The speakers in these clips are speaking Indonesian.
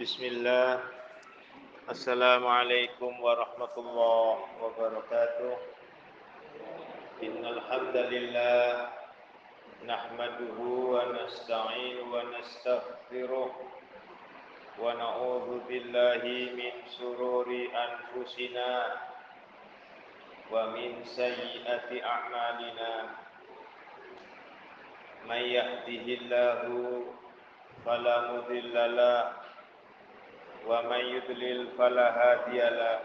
بسم الله السلام عليكم ورحمة الله وبركاته إن الحمد لله نحمده ونستعين ونستغفره ونعوذ بالله من شرور أنفسنا ومن سيئة أعمالنا من يهده الله فلا مضل له ومن يضلل فلا هادي له.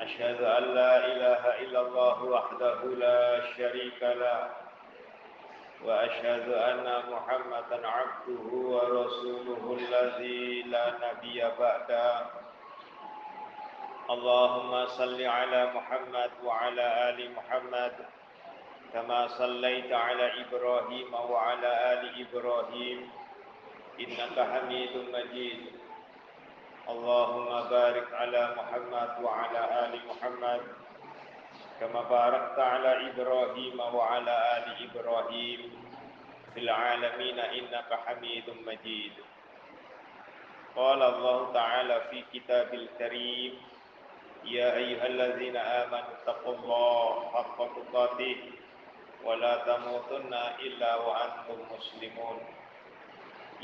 أشهد أن لا إله إلا الله وحده لا شريك له. وأشهد أن محمدا عبده ورسوله الذي لا نبي بعده. اللهم صل على محمد وعلى آل محمد كما صليت على إبراهيم وعلى آل إبراهيم. إنك حميد مجيد. اللهم بارك على محمد وعلى آل محمد كما باركت على إبراهيم وعلى آل إبراهيم في العالمين إنك حميد مجيد. قال الله تعالى في كتاب الكريم يا أيها الذين آمنوا اتقوا الله حق تقاته ولا تموتن إلا وأنتم مسلمون.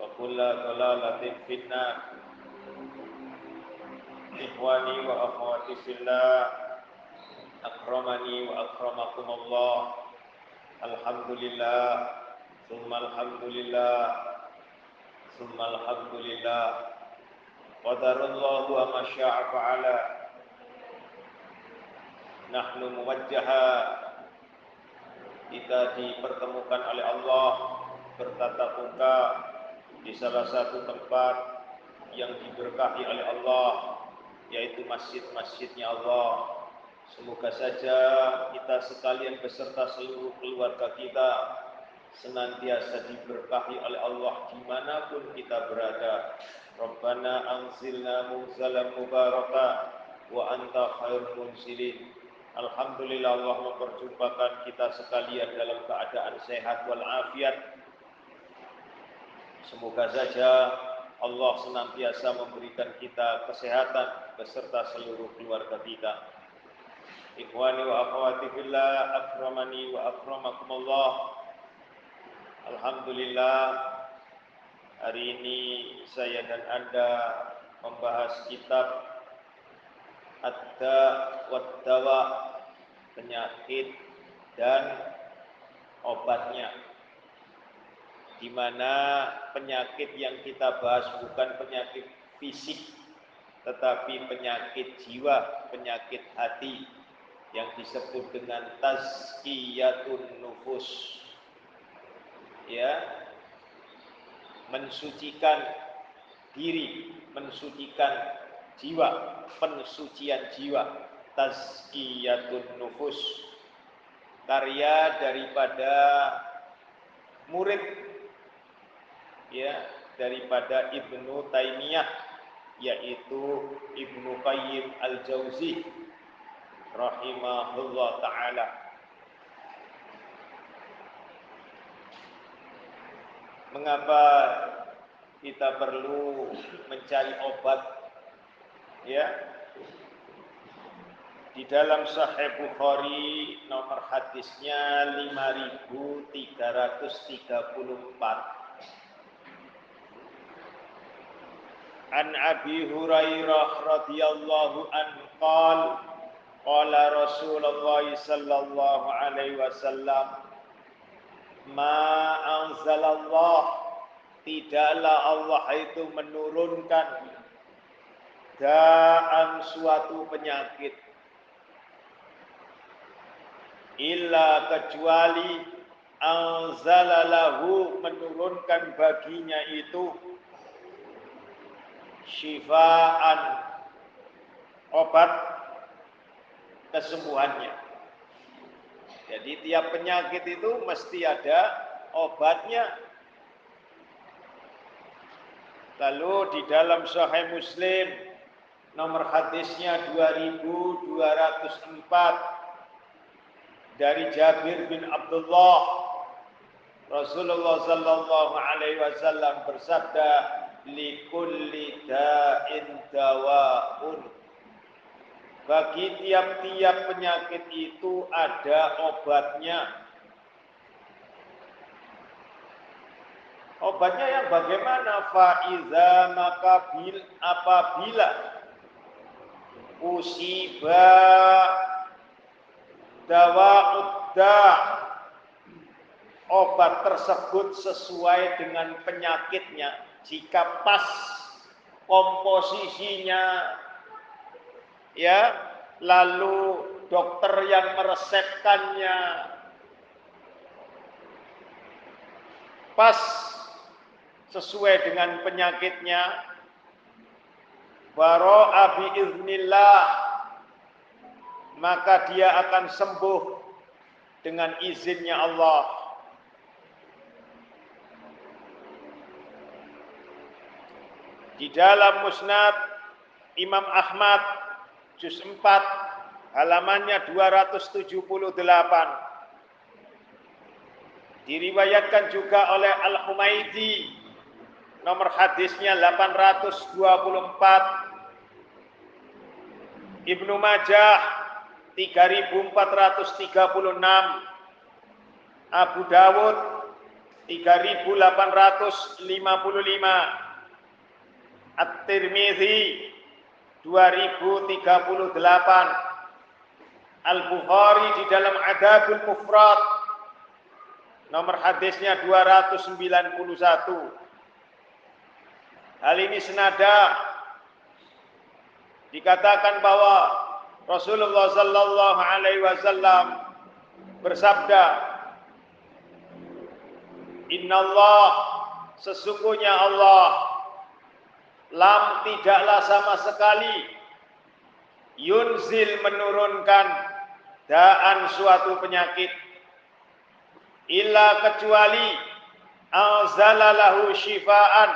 وكل ضلالة في النار إخواني وأخواتي في الله أكرمني وأكرمكم الله الحمد لله ثم الحمد لله ثم الحمد لله قدر الله وما شاء فعل نحن موجها kita dipertemukan oleh Allah bertatap muka di salah satu tempat yang diberkahi oleh Allah yaitu masjid-masjidnya Allah. Semoga saja kita sekalian beserta seluruh keluarga kita senantiasa diberkahi oleh Allah di mana pun kita berada. Rabbana anzilna munzalan mubaraka wa anta khairul munzilin. Alhamdulillah Allah memperjumpakan kita sekalian dalam keadaan sehat walafiat. Semoga saja Allah senantiasa memberikan kita kesehatan beserta seluruh keluarga kita. Ikhwani wa akhwati fillah, akramani wa akramakumullah. Alhamdulillah hari ini saya dan Anda membahas kitab Adda Waddawa penyakit dan obatnya di mana penyakit yang kita bahas bukan penyakit fisik tetapi penyakit jiwa, penyakit hati yang disebut dengan tazkiyatun nufus. Ya. Mensucikan diri, mensucikan jiwa, pensucian jiwa, tazkiyatun nufus. Karya daripada murid ya, daripada Ibnu Taimiyah yaitu Ibnu Qayyim Al-Jauzi rahimahullah taala. Mengapa kita perlu mencari obat ya di dalam Sahih Bukhari nomor hadisnya 5334 عن أبي هريرة رضي الله عنه قال قال رسول الله صلى الله عليه وسلم ما أنزل الله tidaklah Allah itu menurunkan daan suatu penyakit illa kecuali anzalalahu menurunkan baginya itu syifaan obat kesembuhannya. Jadi tiap penyakit itu mesti ada obatnya. Lalu di dalam Sahih Muslim nomor hadisnya 2204 dari Jabir bin Abdullah Rasulullah sallallahu alaihi wasallam bersabda likulli da'in dawa'un. Bagi tiap-tiap penyakit itu ada obatnya. Obatnya yang bagaimana? Faiza maka bil, apabila usiba dawa'udda obat tersebut sesuai dengan penyakitnya jika pas komposisinya ya. Lalu dokter yang meresepkannya. Pas sesuai dengan penyakitnya. Baro abi iznillah. Maka dia akan sembuh dengan izinnya Allah Di dalam Musnad Imam Ahmad juz 4 halamannya 278. Diriwayatkan juga oleh Al-Humaidi nomor hadisnya 824. Ibnu Majah 3436. Abu Dawud 3855. At-Tirmizi 2038 Al-Bukhari di dalam Adabul Mufrad nomor hadisnya 291 Hal ini senada dikatakan bahwa Rasulullah sallallahu alaihi wasallam bersabda Inna Allah sesungguhnya Allah lam tidaklah sama sekali. Yunzil menurunkan daan suatu penyakit. Illa kecuali anzala lahu syifaan.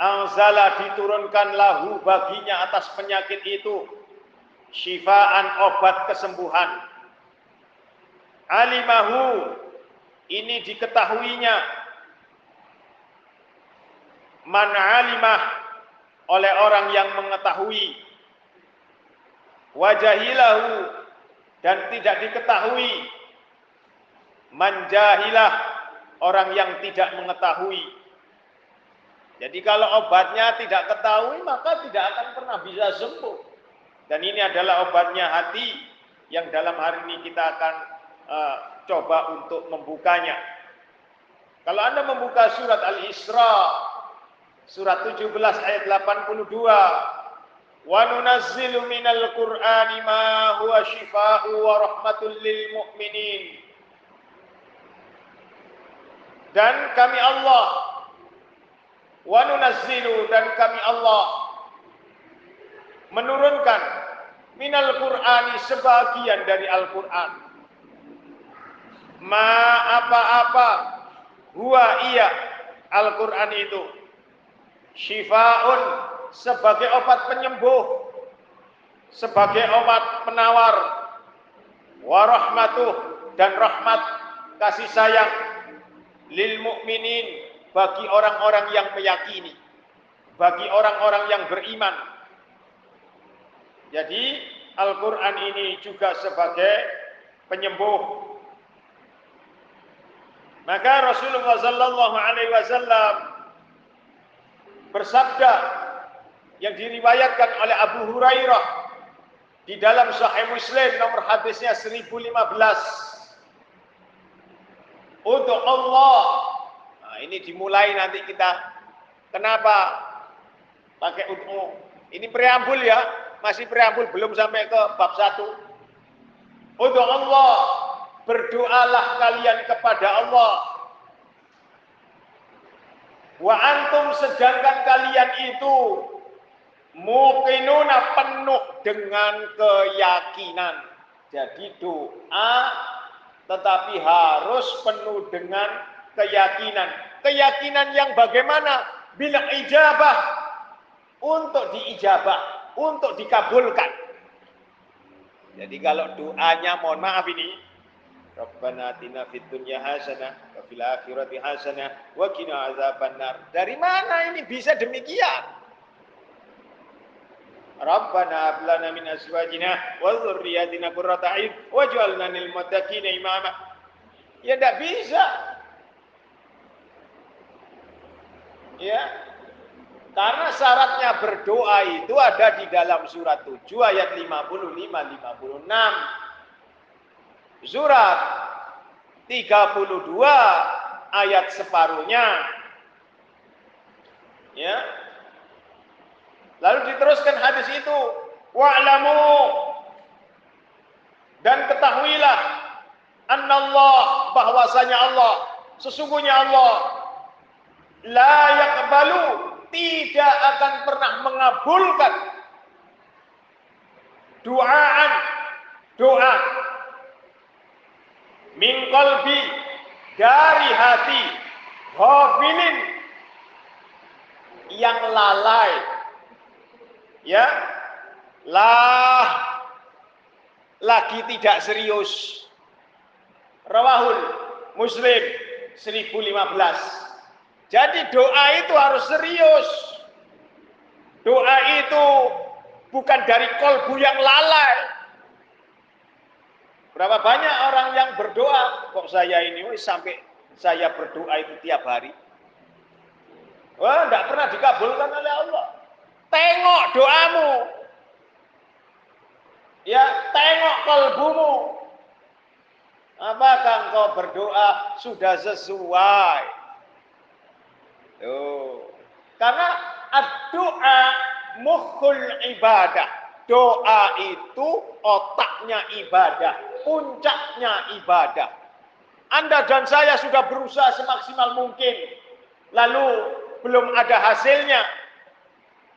Anzala diturunkan lahu baginya atas penyakit itu. Syifaan obat kesembuhan. Alimahu ini diketahuinya. Man alimah oleh orang yang mengetahui. Wajahilahu dan tidak diketahui. Manjahilah orang yang tidak mengetahui. Jadi kalau obatnya tidak ketahui maka tidak akan pernah bisa sembuh. Dan ini adalah obatnya hati yang dalam hari ini kita akan uh, coba untuk membukanya. Kalau Anda membuka surat Al-Isra Surat 17 ayat 82. Wa nunazzilu minal Qur'ani ma huwa shifaa'u wa rahmatul lil mu'minin. Dan kami Allah wa nunazzilu dan kami Allah menurunkan minal Qur'ani sebagian dari Al-Qur'an. Ma apa-apa huwa iya Al-Qur'an itu Shifaun sebagai obat penyembuh, sebagai obat penawar, warahmatuh dan rahmat kasih sayang lil mukminin bagi orang-orang yang meyakini, bagi orang-orang yang beriman. Jadi Al-Quran ini juga sebagai penyembuh. Maka Rasulullah Sallallahu Alaihi Wasallam bersabda yang diriwayatkan oleh Abu Hurairah di dalam Sahih Muslim nomor hadisnya 1015 untuk Allah. Nah, ini dimulai nanti kita kenapa pakai untuk ini preambul ya masih preambul belum sampai ke bab 1 untuk Allah berdoalah kalian kepada Allah wa antum sedangkan kalian itu muqinuna penuh dengan keyakinan. Jadi doa tetapi harus penuh dengan keyakinan. Keyakinan yang bagaimana? Bila ijabah. Untuk diijabah untuk dikabulkan. Jadi kalau doanya mohon maaf ini. Rabbana atina fid dunya hasanah wa akhirati hasanah wa qina azabannar. Dari mana ini bisa demikian? Rabbana hab lana min azwajina wa dhurriyyatina qurrata a'yun waj'alna lil muttaqina imama. Ya tidak bisa. Ya. Karena syaratnya berdoa itu ada di dalam surat 7 ayat 55 56 surat 32 ayat separuhnya. Ya. Lalu diteruskan hadis itu, wa'lamu dan ketahuilah annallah bahwasanya Allah sesungguhnya Allah la yaqbalu tidak akan pernah mengabulkan doaan doa min qalbi dari hati ghafilin yang lalai. Ya. Lah lagi tidak serius. Rawahul muslim 1015 jadi doa itu harus serius. Doa itu bukan dari kolbu yang lalai Berapa banyak orang yang berdoa, kok saya ini sampai saya berdoa itu tiap hari. Wah, tidak pernah dikabulkan oleh Allah. Tengok doamu. Ya, tengok kalbumu. Apakah engkau berdoa sudah sesuai? Tuh. Karena doa mukhul ibadah. Doa itu otaknya ibadah, puncaknya ibadah. Anda dan saya sudah berusaha semaksimal mungkin, lalu belum ada hasilnya.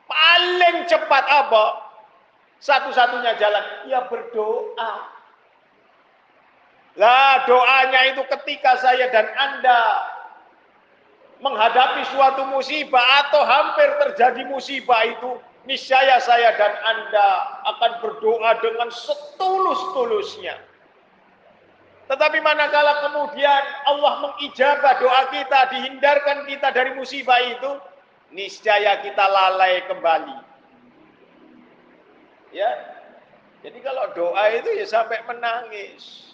Paling cepat apa? Satu-satunya jalan, ya berdoa. Lah doanya itu ketika saya dan Anda menghadapi suatu musibah atau hampir terjadi musibah itu niscaya saya dan Anda akan berdoa dengan setulus-tulusnya. Tetapi manakala kemudian Allah mengijabah doa kita, dihindarkan kita dari musibah itu, niscaya kita lalai kembali. Ya. Jadi kalau doa itu ya sampai menangis.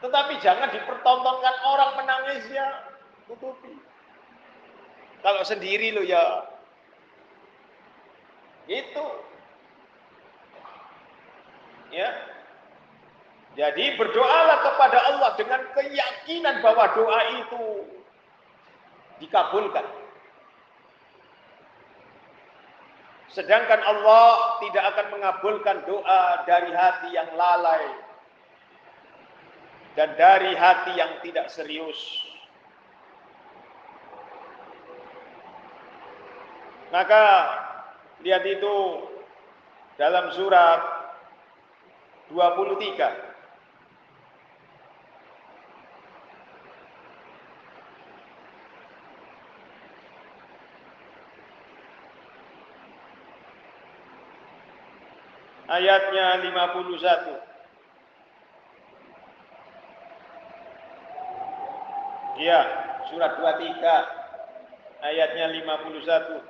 Tetapi jangan dipertontonkan orang menangisnya, tutupi. Kalau sendiri lo ya itu. Ya. Jadi berdoalah kepada Allah dengan keyakinan bahwa doa itu dikabulkan. Sedangkan Allah tidak akan mengabulkan doa dari hati yang lalai dan dari hati yang tidak serius. Maka Lihat itu dalam surat 23. Ayatnya 51. Ya, surat 23 ayatnya 51.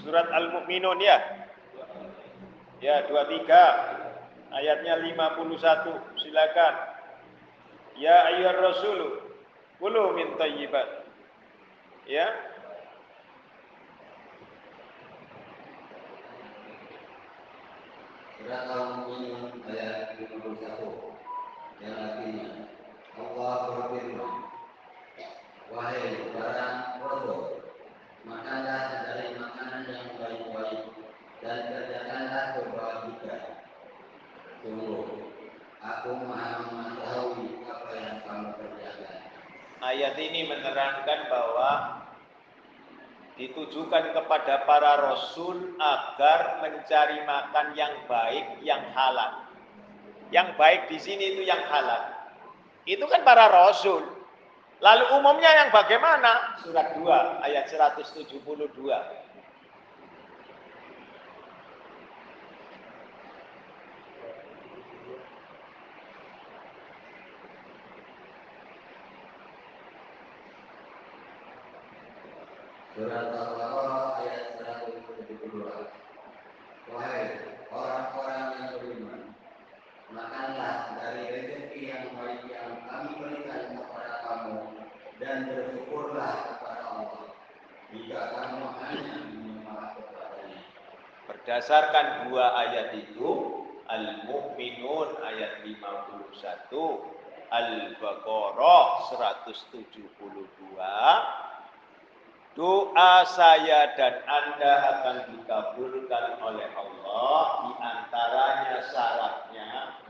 Surat Al-Mu'minun ya. Ya, 23 ayatnya 51. Silakan. Ya ayyuhar rasulu kulu min tayyibat. Ya. Surat Al-Mu'minun ayat 51 yang artinya. Allah Wahai dari makanan yang baik-baik dan aku maha mengetahui apa yang kamu kerjakan Ayat ini menerangkan bahwa ditujukan kepada para rasul agar mencari makan yang baik, yang halal. Yang baik di sini itu yang halal. Itu kan para rasul. Lalu umumnya yang bagaimana? Surat 2 ayat 172. Surat Al-Baqarah ayat 172. Wahai orang-orang yang beriman, makanlah dari rezeki yang baik yang kami berikan kepada kamu dan bersyukurlah kepada Allah jika kamu hanya menyembah kepadanya. Dua ayat itu, Al-Mu'minun ayat 51, Al-Baqarah 172, Doa saya dan Anda akan dikabulkan oleh Allah di antaranya syaratnya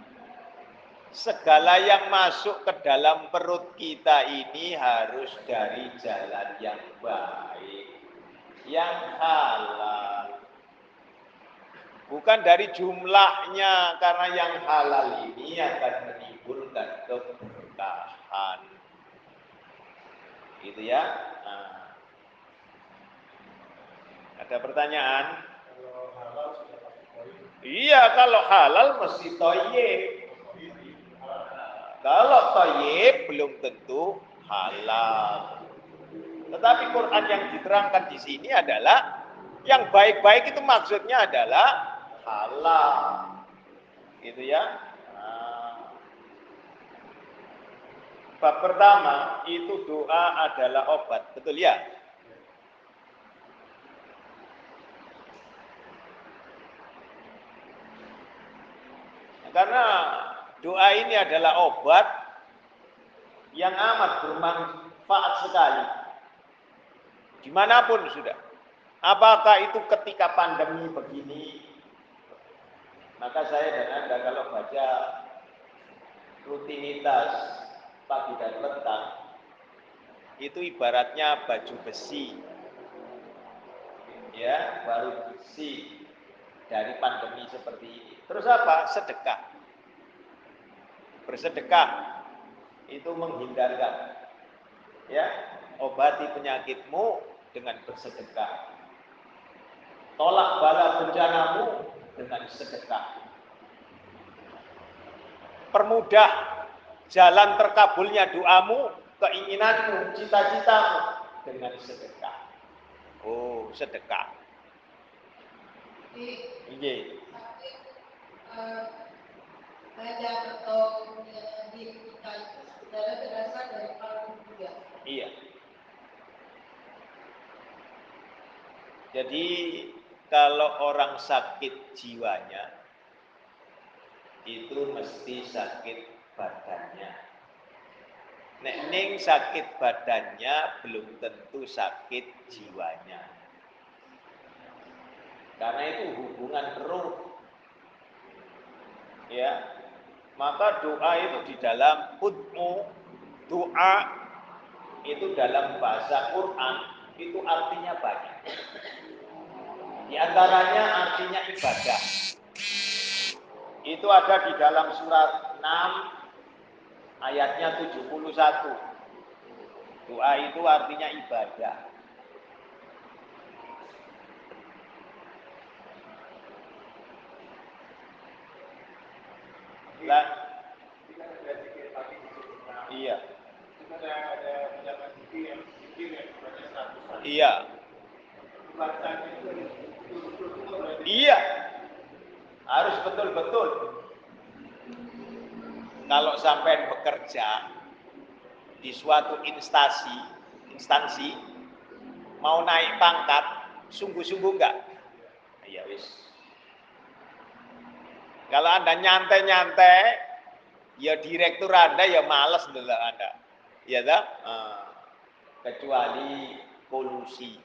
segala yang masuk ke dalam perut kita ini harus dari jalan yang baik, yang halal. Bukan dari jumlahnya karena yang halal ini akan menimbulkan keberkahan. Gitu ya. Nah. Ada pertanyaan? Iya, kalau halal mesti toyib. Kalau toyib belum tentu halal. Tetapi Quran yang diterangkan di sini adalah yang baik-baik itu maksudnya adalah halal. Gitu ya. Nah. Bab pertama itu doa adalah obat, betul ya? Karena doa ini adalah obat yang amat bermanfaat sekali. Di mana pun sudah. Apakah itu ketika pandemi begini, maka saya dan Anda kalau baca rutinitas pagi dan petang, itu ibaratnya baju besi. Ya, baru besi dari pandemi seperti ini. Terus apa? Sedekah. Bersedekah itu menghindarkan. Ya, obati penyakitmu dengan bersedekah. Tolak bala bencanamu dengan sedekah. Permudah jalan terkabulnya doamu, keinginanmu, cita-citamu dengan sedekah. Oh, sedekah. Iya badan atau diri kita itu sebenarnya berasal dari kalbu juga. Iya. Jadi kalau orang sakit jiwanya itu mesti sakit badannya. Nek ning sakit badannya belum tentu sakit jiwanya. Karena itu hubungan roh ya maka doa itu di dalam udmu doa itu dalam bahasa Quran itu artinya banyak di antaranya artinya ibadah itu ada di dalam surat 6 ayatnya 71 doa itu artinya ibadah. Iya. Iya. Iya. Harus betul-betul. kalau sampai bekerja di suatu instansi, instansi mau naik pangkat, sungguh-sungguh enggak? Ya wis. Kalau Anda nyantai-nyantai, ya direktur Anda ya males dulu Anda. Ya tak? Ah. Kecuali polusi.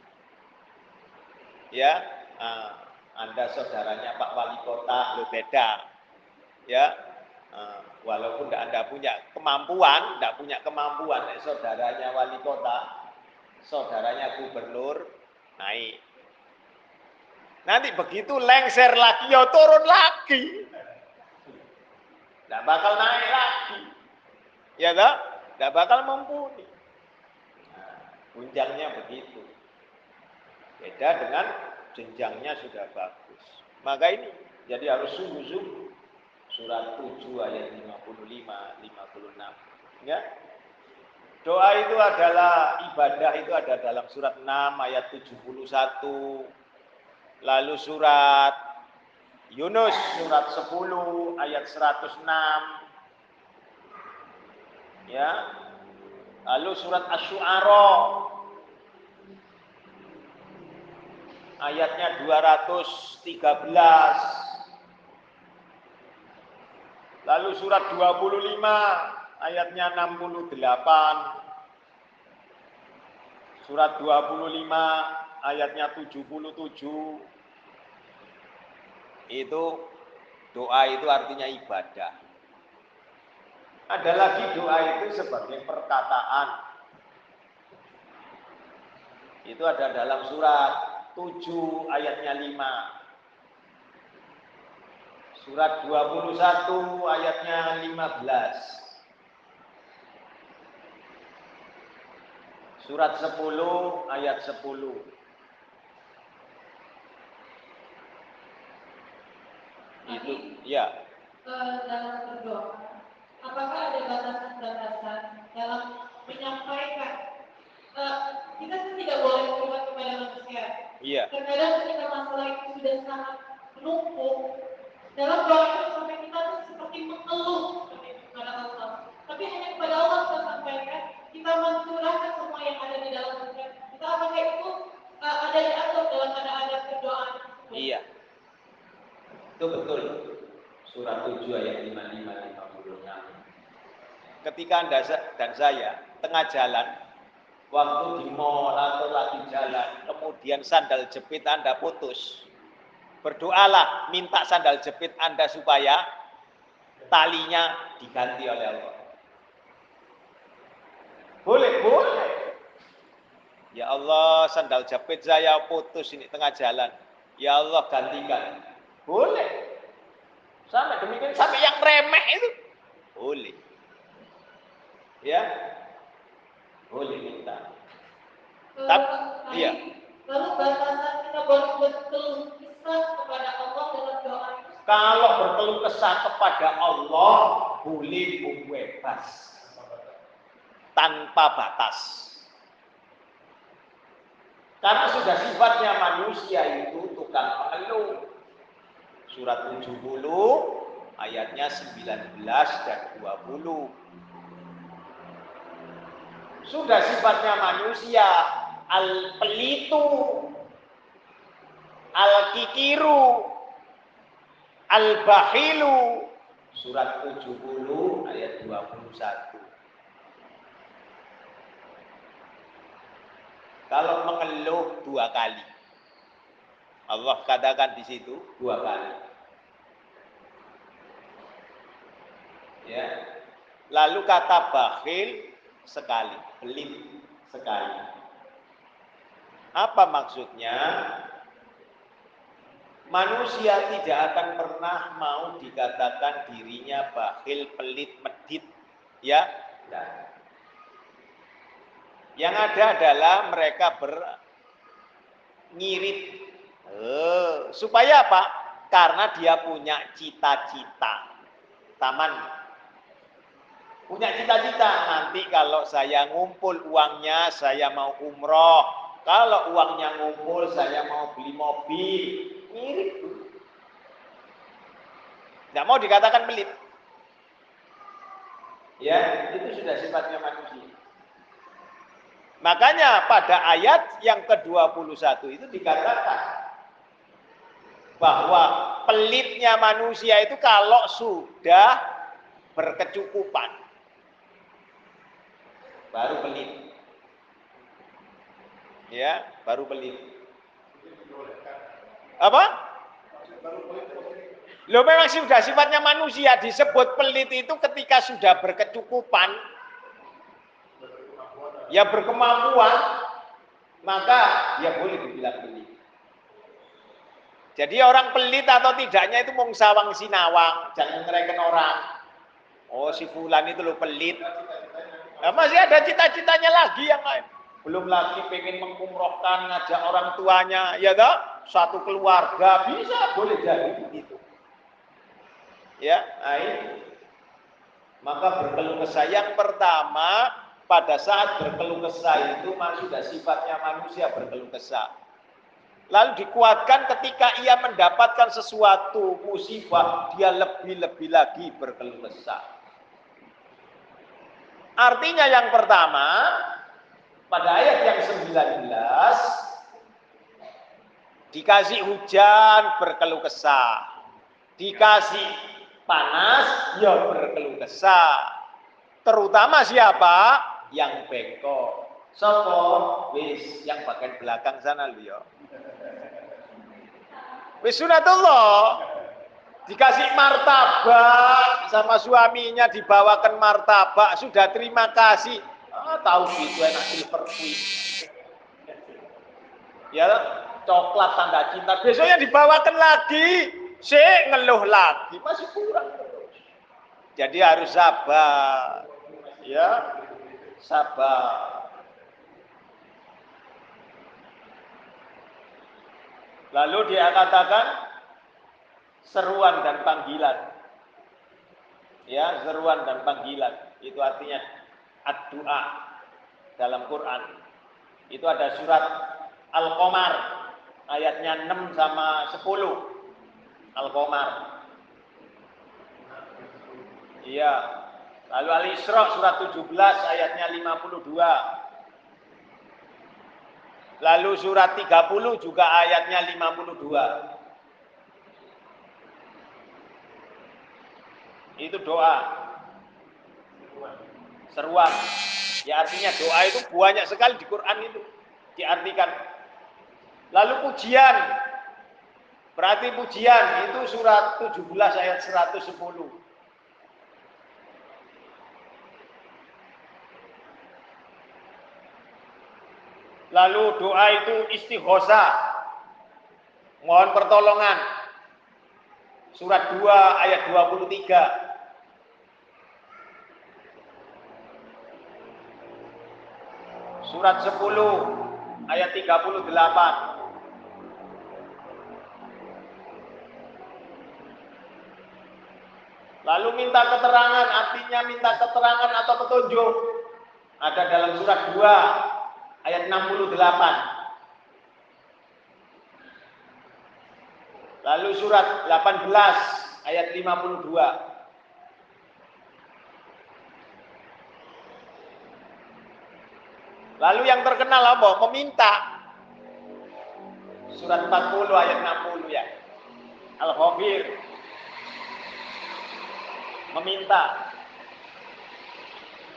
Ya, ah. Anda saudaranya Pak Wali Kota, lo beda. Ya, uh, walaupun Anda punya kemampuan, tidak punya kemampuan, eh, saudaranya Wali Kota, saudaranya Gubernur, naik. Nanti begitu lengser lagi, ya turun lagi. Tidak bakal naik lagi. Ya tak? Tidak bakal mumpuni. Nah, begitu. Beda dengan jenjangnya sudah bagus. Maka ini jadi harus sungguh-sungguh. Surat 7 ayat 55, 56. Ya. Doa itu adalah ibadah itu ada dalam surat 6 ayat 71. Lalu surat Yunus surat 10 ayat 106. Ya. Lalu surat Asy-Syu'ara ayatnya 213. Lalu surat 25 ayatnya 68. Surat 25 ayatnya 77. Itu doa itu artinya ibadah. Ada lagi doa itu sebagai perkataan. Itu ada dalam surat 7 ayatnya 5. Surat 21 ayatnya 15. Surat 10 ayat 10. Itu ya. dalam berdoa, apakah ada batasan-batasan dalam menyampaikan? Uh, kita tidak boleh berbuat kepada manusia, Iya. Terkadang ketika masalah itu sudah sangat menumpuk, dalam doa itu sampai kita tuh seperti mengeluh seperti kepada Allah. Tapi hanya kepada Allah kita sampaikan, kita mencurahkan semua yang ada di dalam hati kita. Apakah itu uh, ada diatur dalam ada ada berdoa? Iya. Itu betul. Surat 7 ayat 55 56. Ketika Anda dan saya tengah jalan waktu di mall atau lagi jalan, kemudian sandal jepit Anda putus. Berdoalah, minta sandal jepit Anda supaya talinya diganti oleh Allah. Boleh, boleh. Ya Allah, sandal jepit saya putus ini tengah jalan. Ya Allah, gantikan. Boleh. Sampai demikian, sampai yang remeh itu. Boleh. Ya, boleh minta. Tapi, iya. Lalu batasan kita boleh berkeluh kesah kepada Allah dalam doa Kalau berkeluh kesah kepada Allah, boleh bebas. Tanpa batas. Karena sudah sifatnya manusia itu tukang mengeluh. Surat 70 ayatnya 19 dan 20. Sudah sifatnya manusia, al-pelitu, al-kikiru, al-bahilu. Surat 70 ayat 21. Kalau mengeluh dua kali. Allah katakan di situ dua kali. Ya. Lalu kata bakhil sekali, pelit sekali. Apa maksudnya? Manusia tidak akan pernah mau dikatakan dirinya bakhil, pelit, medit, ya. Nah. Yang ada adalah mereka berngirit. Eh, supaya apa? Karena dia punya cita-cita. Taman punya cita-cita. Nanti kalau saya ngumpul uangnya saya mau umroh. Kalau uangnya ngumpul saya mau beli mobil. Mirip. Tidak mau dikatakan pelit. Ya, itu sudah sifatnya manusia. Makanya pada ayat yang ke-21 itu dikatakan bahwa pelitnya manusia itu kalau sudah berkecukupan baru pelit. Ya, baru pelit. Apa? Lo memang sudah sifatnya manusia disebut pelit itu ketika sudah berkecukupan ya berkemampuan maka ya boleh dibilang pelit. Jadi orang pelit atau tidaknya itu mung sawang sinawang, jangan ngereken orang. Oh si fulan itu lo pelit. Nah, masih ada cita-citanya lagi yang lain. Belum lagi pengen mengumrohkan, ngajak orang tuanya, ya toh? Satu keluarga bisa boleh jadi begitu. Ya, nah Maka berkeluh kesah yang pertama pada saat berkeluh kesah itu sudah sifatnya manusia berkeluh kesah. Lalu dikuatkan ketika ia mendapatkan sesuatu musibah, dia lebih-lebih lagi berkeluh kesah. Artinya yang pertama, pada ayat yang 19, dikasih hujan berkeluh kesah. Dikasih panas, ya berkeluh kesah. Terutama siapa? Yang bengkok. Sopo wis yang bagian belakang sana lu ya. Wis sunatullah. Dikasih martabak sama suaminya dibawakan martabak, sudah terima kasih. Ah, tahu gitu enak silver queen. Ya, coklat tanda cinta. Besoknya dibawakan lagi, si ngeluh lagi, masih kurang. Jadi harus sabar. Ya, sabar. Lalu dia katakan seruan dan panggilan. Ya, seruan dan panggilan. Itu artinya ad-doa dalam Quran. Itu ada surat Al-Qamar ayatnya 6 sama 10. Al-Qamar. Iya. Lalu Al-Isra surat 17 ayatnya 52. Lalu surat 30 juga ayatnya 52. Itu doa. Seruan. Ya artinya doa itu banyak sekali di Quran itu diartikan. Lalu pujian. Berarti pujian itu surat 17 ayat 110. Lalu doa itu istighosa. Mohon pertolongan. Surat 2 ayat 23. Surat 10 ayat 38. Lalu minta keterangan, artinya minta keterangan atau petunjuk. Ada dalam surat 2 ayat 68. Lalu surat 18 ayat 52. Lalu yang terkenal apa? Meminta. Surat 40 ayat 60 ya. Al-Ghafir. Meminta.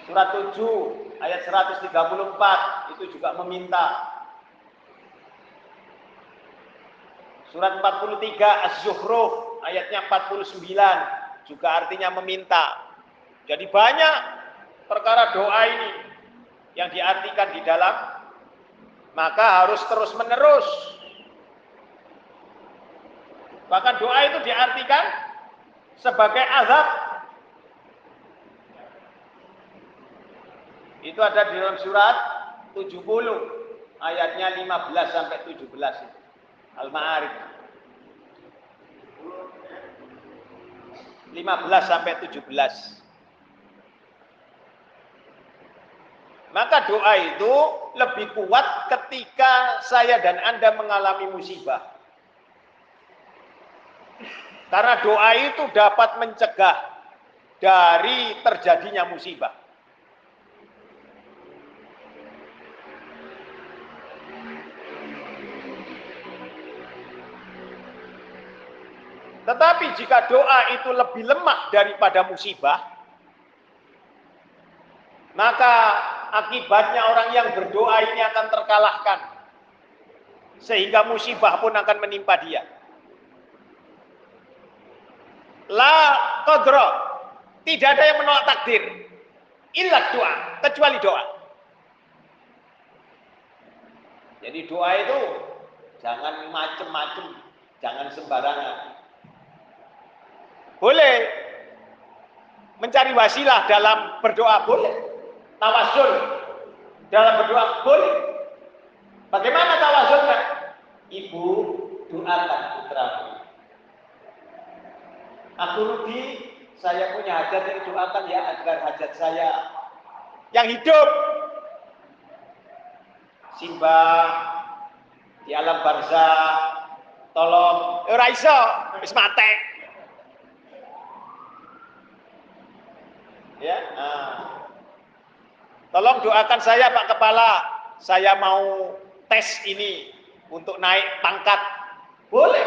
Surat 7 ayat 134 itu juga meminta. Surat 43 Az-Zuhruf ayatnya 49 juga artinya meminta. Jadi banyak perkara doa ini yang diartikan di dalam maka harus terus menerus. Bahkan doa itu diartikan sebagai azab Itu ada di dalam surat 70 ayatnya 15 sampai 17 Al-Ma'arif. 15 sampai 17. Maka doa itu lebih kuat ketika saya dan Anda mengalami musibah. Karena doa itu dapat mencegah dari terjadinya musibah. Tetapi jika doa itu lebih lemah daripada musibah, maka akibatnya orang yang berdoa ini akan terkalahkan. Sehingga musibah pun akan menimpa dia. La qadra. Tidak ada yang menolak takdir. Illa doa. Kecuali doa. Jadi doa itu jangan macem-macem. Jangan sembarangan. Boleh. Mencari wasilah dalam berdoa boleh. Tawasul dalam berdoa boleh. Bagaimana tawasulnya? Ibu doakan putramu Aku Rudi, saya punya hajat yang doakan ya agar hajat saya yang hidup Simba di alam barza tolong ora iso wis ya nah. Tolong doakan saya Pak Kepala. Saya mau tes ini untuk naik pangkat. Boleh.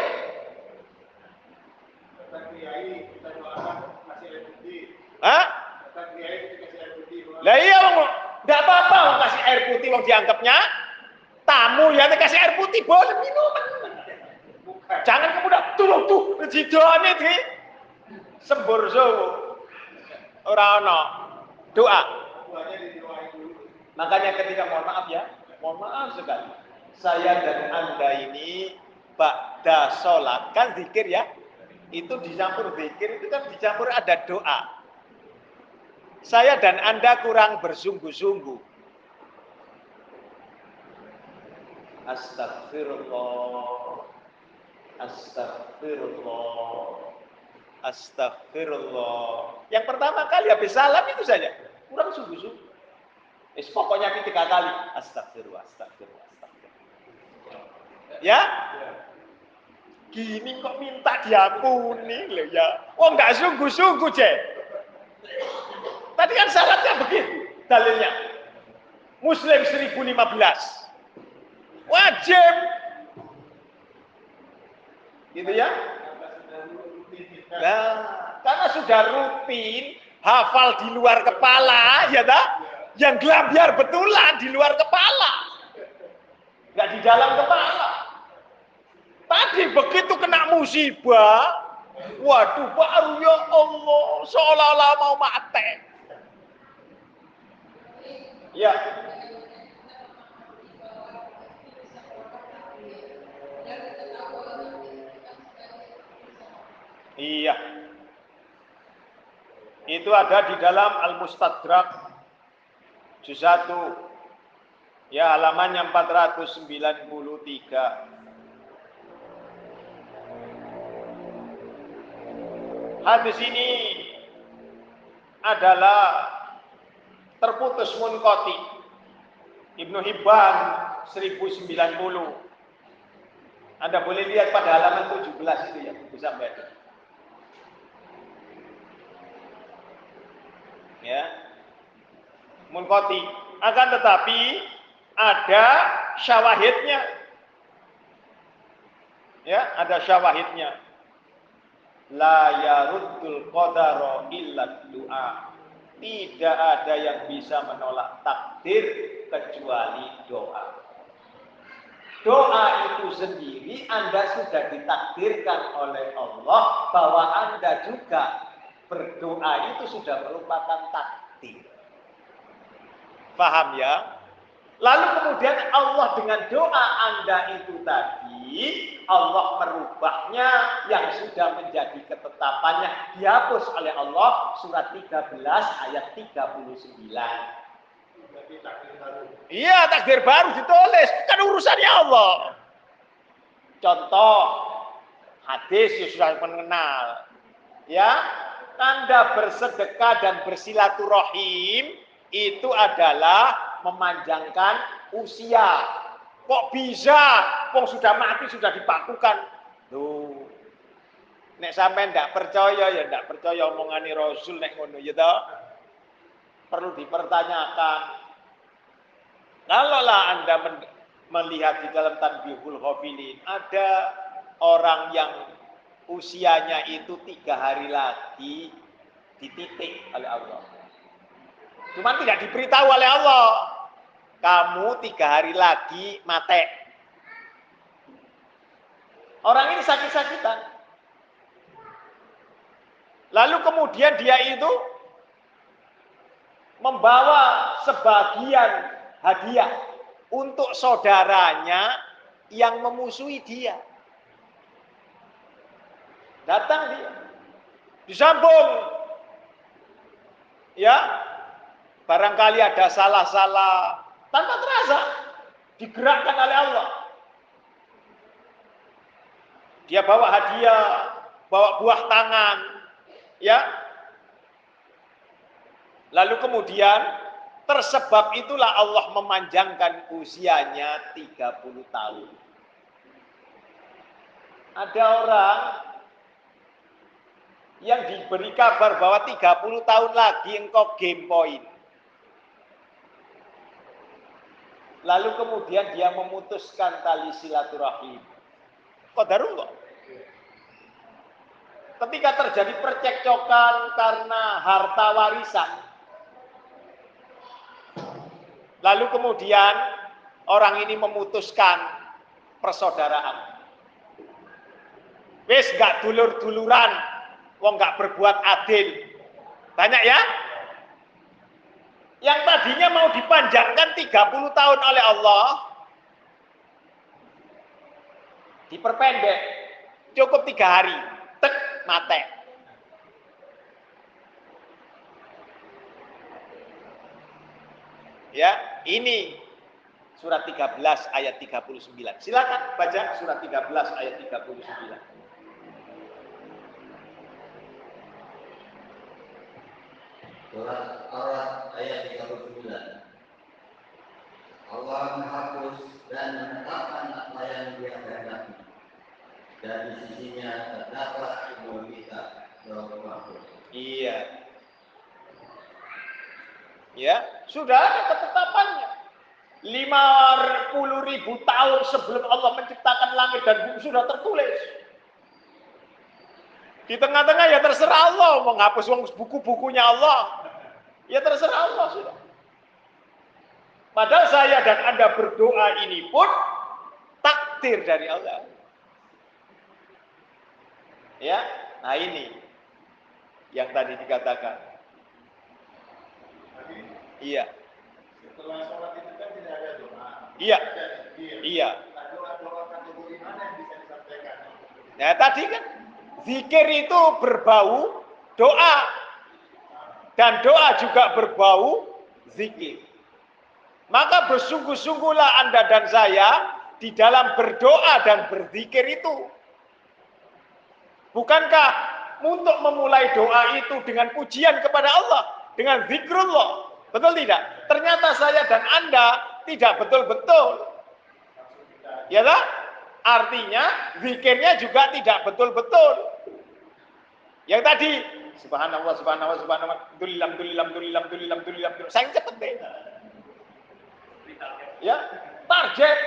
Hah? Lah iya wong enggak apa-apa wong kasih air putih wong dianggapnya. Tamu ya kasih air putih boleh minuman. Jangan kemudian tolong tuh jidone di sembur. Ora ono. Doa. Makanya ketika mohon maaf ya, mohon maaf sekali. Saya dan Anda ini Ba'da sholat kan zikir ya itu dicampur zikir itu kan dicampur ada doa saya dan Anda kurang bersungguh-sungguh. Astagfirullah. Astagfirullah. Astagfirullah. Yang pertama kali habis salam itu saja. Kurang sungguh-sungguh. Es pokoknya tiga kali. Astagfirullah, astagfirullah, astagfirullah. Ya? Gini kok minta diampuni loh ya. Oh enggak sungguh-sungguh, Cek. Tadi kan syaratnya begitu dalilnya. Muslim 1015. Wajib. Gitu ya. Nah, karena sudah rutin hafal di luar kepala, ya tak? Yang biar betulan di luar kepala. Enggak di dalam kepala. Tadi begitu kena musibah, waduh baru ya Allah, seolah-olah mau mati. Ya. Iya. Itu ada di dalam Al-Mustadrak juz 1 ya halamannya 493. Hadis ini adalah terputus munkoti. Ibnu Hibban 1090. Anda boleh lihat pada halaman 17 itu ya, bisa baca. Ya. Munkoti. Akan tetapi ada syawahidnya. Ya, ada syawahidnya. La yaruddul qadara illa du'a tidak ada yang bisa menolak takdir kecuali doa. Doa itu sendiri Anda sudah ditakdirkan oleh Allah bahwa Anda juga berdoa itu sudah merupakan takdir. Paham ya? Lalu kemudian Allah dengan doa Anda itu tadi, Allah merubahnya yang sudah menjadi ketetapannya dihapus oleh Allah surat 13 ayat 39. Iya, takdir baru ditulis. Kan urusannya Allah. Contoh, hadis yang sudah mengenal. Ya, tanda bersedekah dan bersilaturahim itu adalah memanjangkan usia. Kok bisa? Kok sudah mati sudah dipakukan. Tuh. Nek sampean ndak percaya ya ndak percaya omongane Rasul nek ngono ya toh. Perlu dipertanyakan. Kalaulah Anda melihat di dalam Tanbihul Ghafilin ada orang yang usianya itu tiga hari lagi dititik oleh Allah. Cuma tidak diberitahu oleh Allah. Kamu tiga hari lagi mati. Orang ini sakit-sakitan. Lalu kemudian dia itu membawa sebagian hadiah untuk saudaranya yang memusuhi dia. Datang dia. Disambung. Ya. Barangkali ada salah-salah tanpa terasa digerakkan oleh Allah. Dia bawa hadiah, bawa buah tangan, ya. Lalu kemudian tersebab itulah Allah memanjangkan usianya 30 tahun. Ada orang yang diberi kabar bahwa 30 tahun lagi engkau game point. Lalu kemudian dia memutuskan tali silaturahim. Qadarullah. Ketika terjadi percekcokan karena harta warisan. Lalu kemudian orang ini memutuskan persaudaraan. Wis gak dulur-duluran, wong gak berbuat adil. Banyak ya? Yang tadinya mau dipanjangkan 30 tahun oleh Allah, diperpendek. Cukup tiga hari. Tek, mate. Ya, ini surat 13 ayat 39. Silakan baca surat 13 ayat 39. Surat Al ayat 39. Allah menghapus dan menetapkan apa yang dia kehendaki. Dan di sisinya terdapat semua kita Iya. Ya, sudah ada ketetapannya. 50 ribu tahun sebelum Allah menciptakan langit dan bumi sudah tertulis. Di tengah-tengah ya terserah Allah mau ngapus buku-bukunya Allah. Ya terserah Allah sudah. Padahal saya dan Anda berdoa ini pun takdir dari Allah. Ya, nah ini yang tadi dikatakan. Iya. Setelah sholat itu kan tidak ada doa. Iya. Iya. Doa-doa kategori mana yang bisa disampaikan? Nah tadi kan zikir itu berbau doa dan doa juga berbau zikir. Maka bersungguh-sungguhlah Anda dan saya di dalam berdoa dan berzikir itu. Bukankah untuk memulai doa itu dengan pujian kepada Allah, dengan zikrullah? Betul tidak? Ternyata saya dan Anda tidak betul-betul. Ya lah? Artinya zikirnya juga tidak betul-betul. Yang tadi Subhanallah, subhanallah, subhanallah. Dulilam, dulilam, dulilam, dulilam, dulilam, dulilam. Saya cepet deh. Ya, target.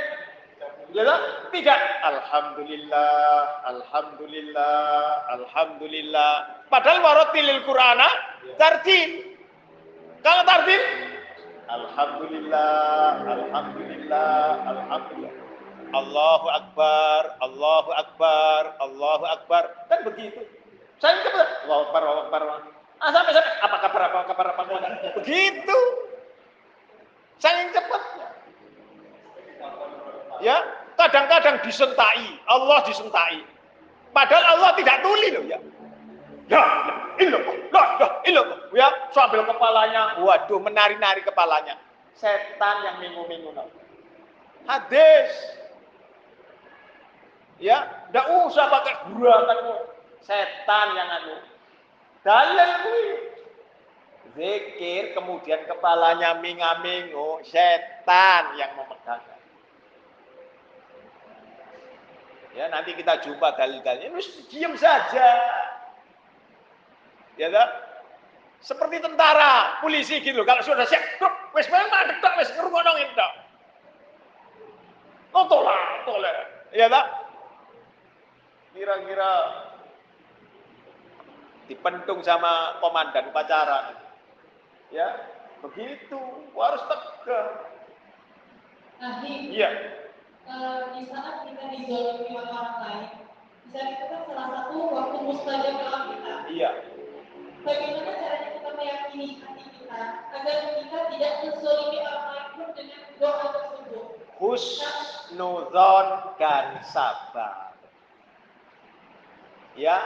Ya? Tidak. Alhamdulillah, alhamdulillah, alhamdulillah. Padahal warotilil Qur'ana tartil. Kalau tartil, Alhamdulillah, Alhamdulillah, Alhamdulillah. Allahu Akbar, Allahu Akbar, Allahu Akbar. Kan begitu. Saya cepat. Allahu Akbar, Allahu Akbar. Ah, sampai sampai apa kabar apa kabar apa kabar. Begitu. Saya cepat. Ya, kadang-kadang disentai, Allah disentai. Padahal Allah tidak tuli loh ya. Ya, illallah, la ilaha illallah. Ya, sambil kepalanya, waduh menari-nari kepalanya. Setan yang minggu-minggu Hadis. Ya, tidak usah pakai gerakan setan yang anu. Dalil. Zikir kemudian kepalanya minga-mingo, setan yang memegang. Ya, nanti kita jumpa dalil-dalilnya. Terus diam saja. Ya kan? Seperti tentara, polisi gitu. Kalau sudah siap, wes memang tok wes ngrungokno tok. Oh tolak, tolak. Ya tak? Kira-kira dipentung sama komandan upacara. Ya, begitu. Harus tegar. Nah, Iya. eh, di saat kita dizolimi oleh orang lain, bisa itu kan salah satu waktu mustajab dalam kita. Iya. Bagaimana caranya kita meyakini hati kita agar kita tidak menzolimi orang lain pun dengan doa tersebut? husnuzon dan sabar. Ya,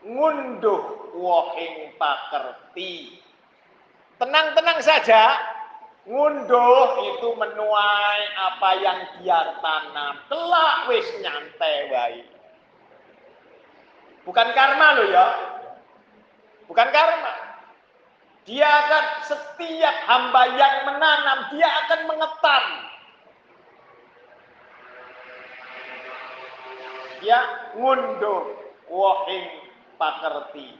ngunduh wohing pakerti. Tenang-tenang saja, ngunduh itu menuai apa yang dia tanam. Kelak wis nyantai wae. Bukan karma loh ya. Bukan karma. Dia akan setiap hamba yang menanam, dia akan mengetam. ya ngunduh wohing pakerti.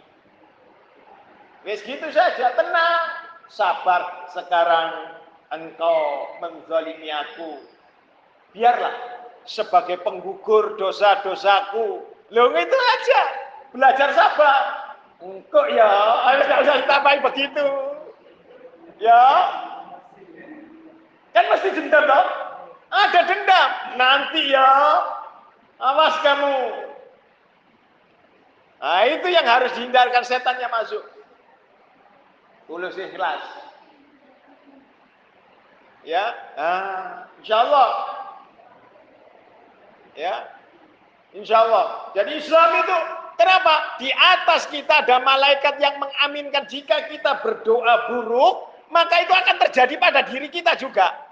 Wis gitu saja, tenang, sabar sekarang engkau menzalimi aku. Biarlah sebagai penggugur dosa-dosaku. Lo itu aja, belajar sabar. Engkau ya, ayo tidak usah ditambahi begitu. Ya, kan mesti dendam dong. Ada dendam. Nanti ya, Awas kamu. Nah, itu yang harus dihindarkan setannya masuk. Tulus ikhlas. Ya, ah, insya Allah. Ya, insya Allah. Jadi Islam itu kenapa? Di atas kita ada malaikat yang mengaminkan jika kita berdoa buruk, maka itu akan terjadi pada diri kita juga.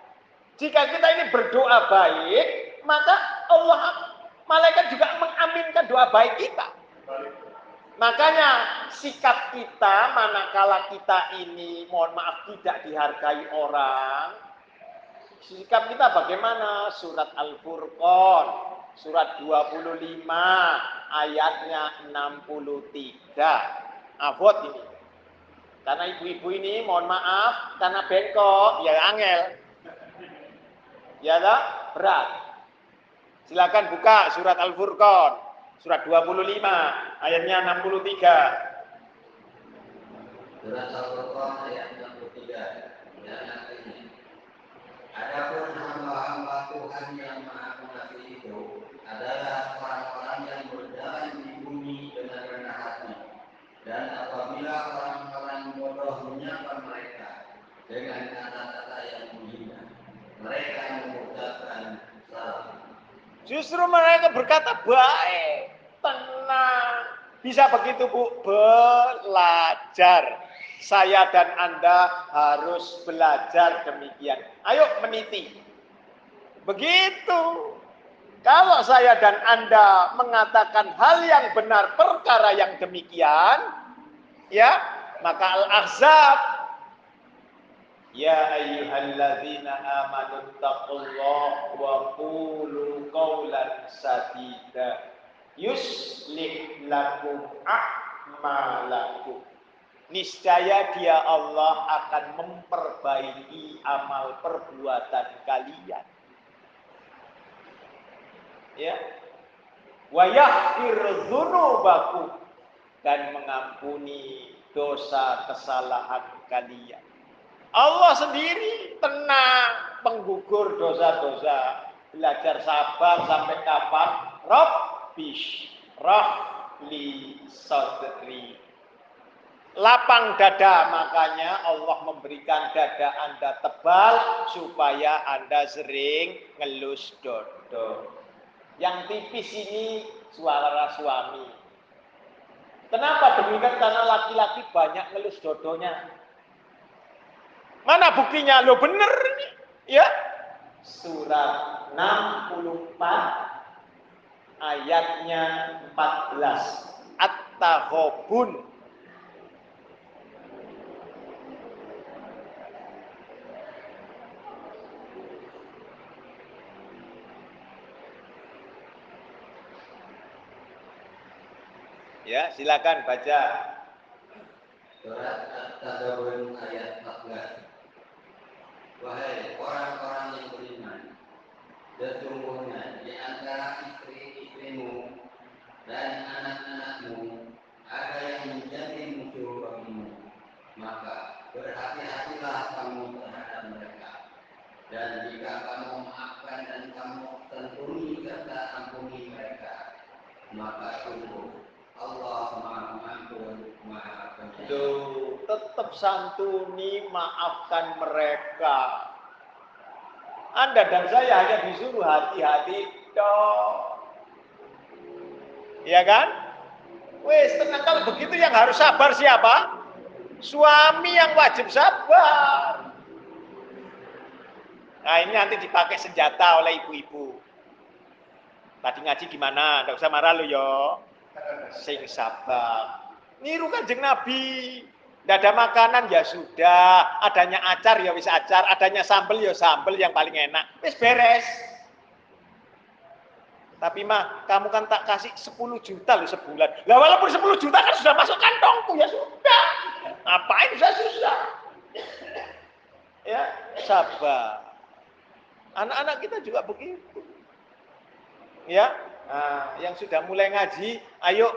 Jika kita ini berdoa baik, maka Allah malaikat juga mengaminkan doa baik kita. Makanya sikap kita manakala kita ini mohon maaf tidak dihargai orang. Sikap kita bagaimana? Surat Al-Furqan, surat 25 ayatnya 63. Abot ini. Karena ibu-ibu ini mohon maaf karena bengkok ya angel. Ya tak? Berat. Silakan buka surat Al-Furqan, surat 25, ayatnya 63. Surat Al-Furqan ayat 63 dan artinya Adapun hamba-hamba Tuhan yang Maha Pengasih itu adalah orang-orang yang berjalan di bumi dengan rendah hati dan apabila orang-orang bodoh menyapa mereka dengan kata-kata yang menghina mereka mengucapkan salam Justru mereka berkata baik, tenang. Bisa begitu Bu, belajar. Saya dan Anda harus belajar demikian. Ayo meniti. Begitu. Kalau saya dan Anda mengatakan hal yang benar perkara yang demikian, ya, maka Al-Ahzab Ya ayyuhalladzina amanu taqullaha wa qulu qawlan sadida yuslih lakum a'malakum. Niscaya dia Allah akan memperbaiki amal perbuatan kalian. Ya. Wa yaghfir dzunubakum dan mengampuni dosa kesalahan kalian. Allah sendiri tenang penggugur dosa-dosa. Belajar sabar sampai kapan? Rabbish rahli sadri. Lapang dada makanya Allah memberikan dada Anda tebal supaya Anda sering ngelus dodo. Yang tipis ini suara suami. Kenapa demikian? Karena laki-laki banyak ngelus dodonya. Mana buktinya? Lo bener nih. Ya. Surat 64 ayatnya 14. At-Tahobun. Ya, silakan baca. Surat At-Tadawun ayat 14. Wahai orang-orang yang beriman, sesungguhnya di antara istri-istrimu dan anak-anakmu ada yang menjadi musuh bagimu. Maka berhati-hatilah kamu terhadap mereka. Dan jika kamu maafkan dan kamu tentuni serta ampuni mereka, maka sungguh Allah Maha Pengampun, Maha Tuh, tetap santuni, maafkan mereka. Anda dan saya hanya disuruh hati-hati toh. Iya kan? Wes tenang kalau begitu yang harus sabar siapa? Suami yang wajib sabar. Nah ini nanti dipakai senjata oleh ibu-ibu. Tadi ngaji gimana? Tidak usah marah lo yo. Sing sabar. Niru kanjeng Nabi. Tidak ada makanan ya sudah. Adanya acar ya wis acar. Adanya sambel ya sambel yang paling enak. Wis beres. Tapi mah kamu kan tak kasih 10 juta loh sebulan. Lah walaupun 10 juta kan sudah masuk kantongku ya sudah. Ngapain susah-susah? Ya, sabar. Anak-anak kita juga begitu. Ya, nah, yang sudah mulai ngaji, ayo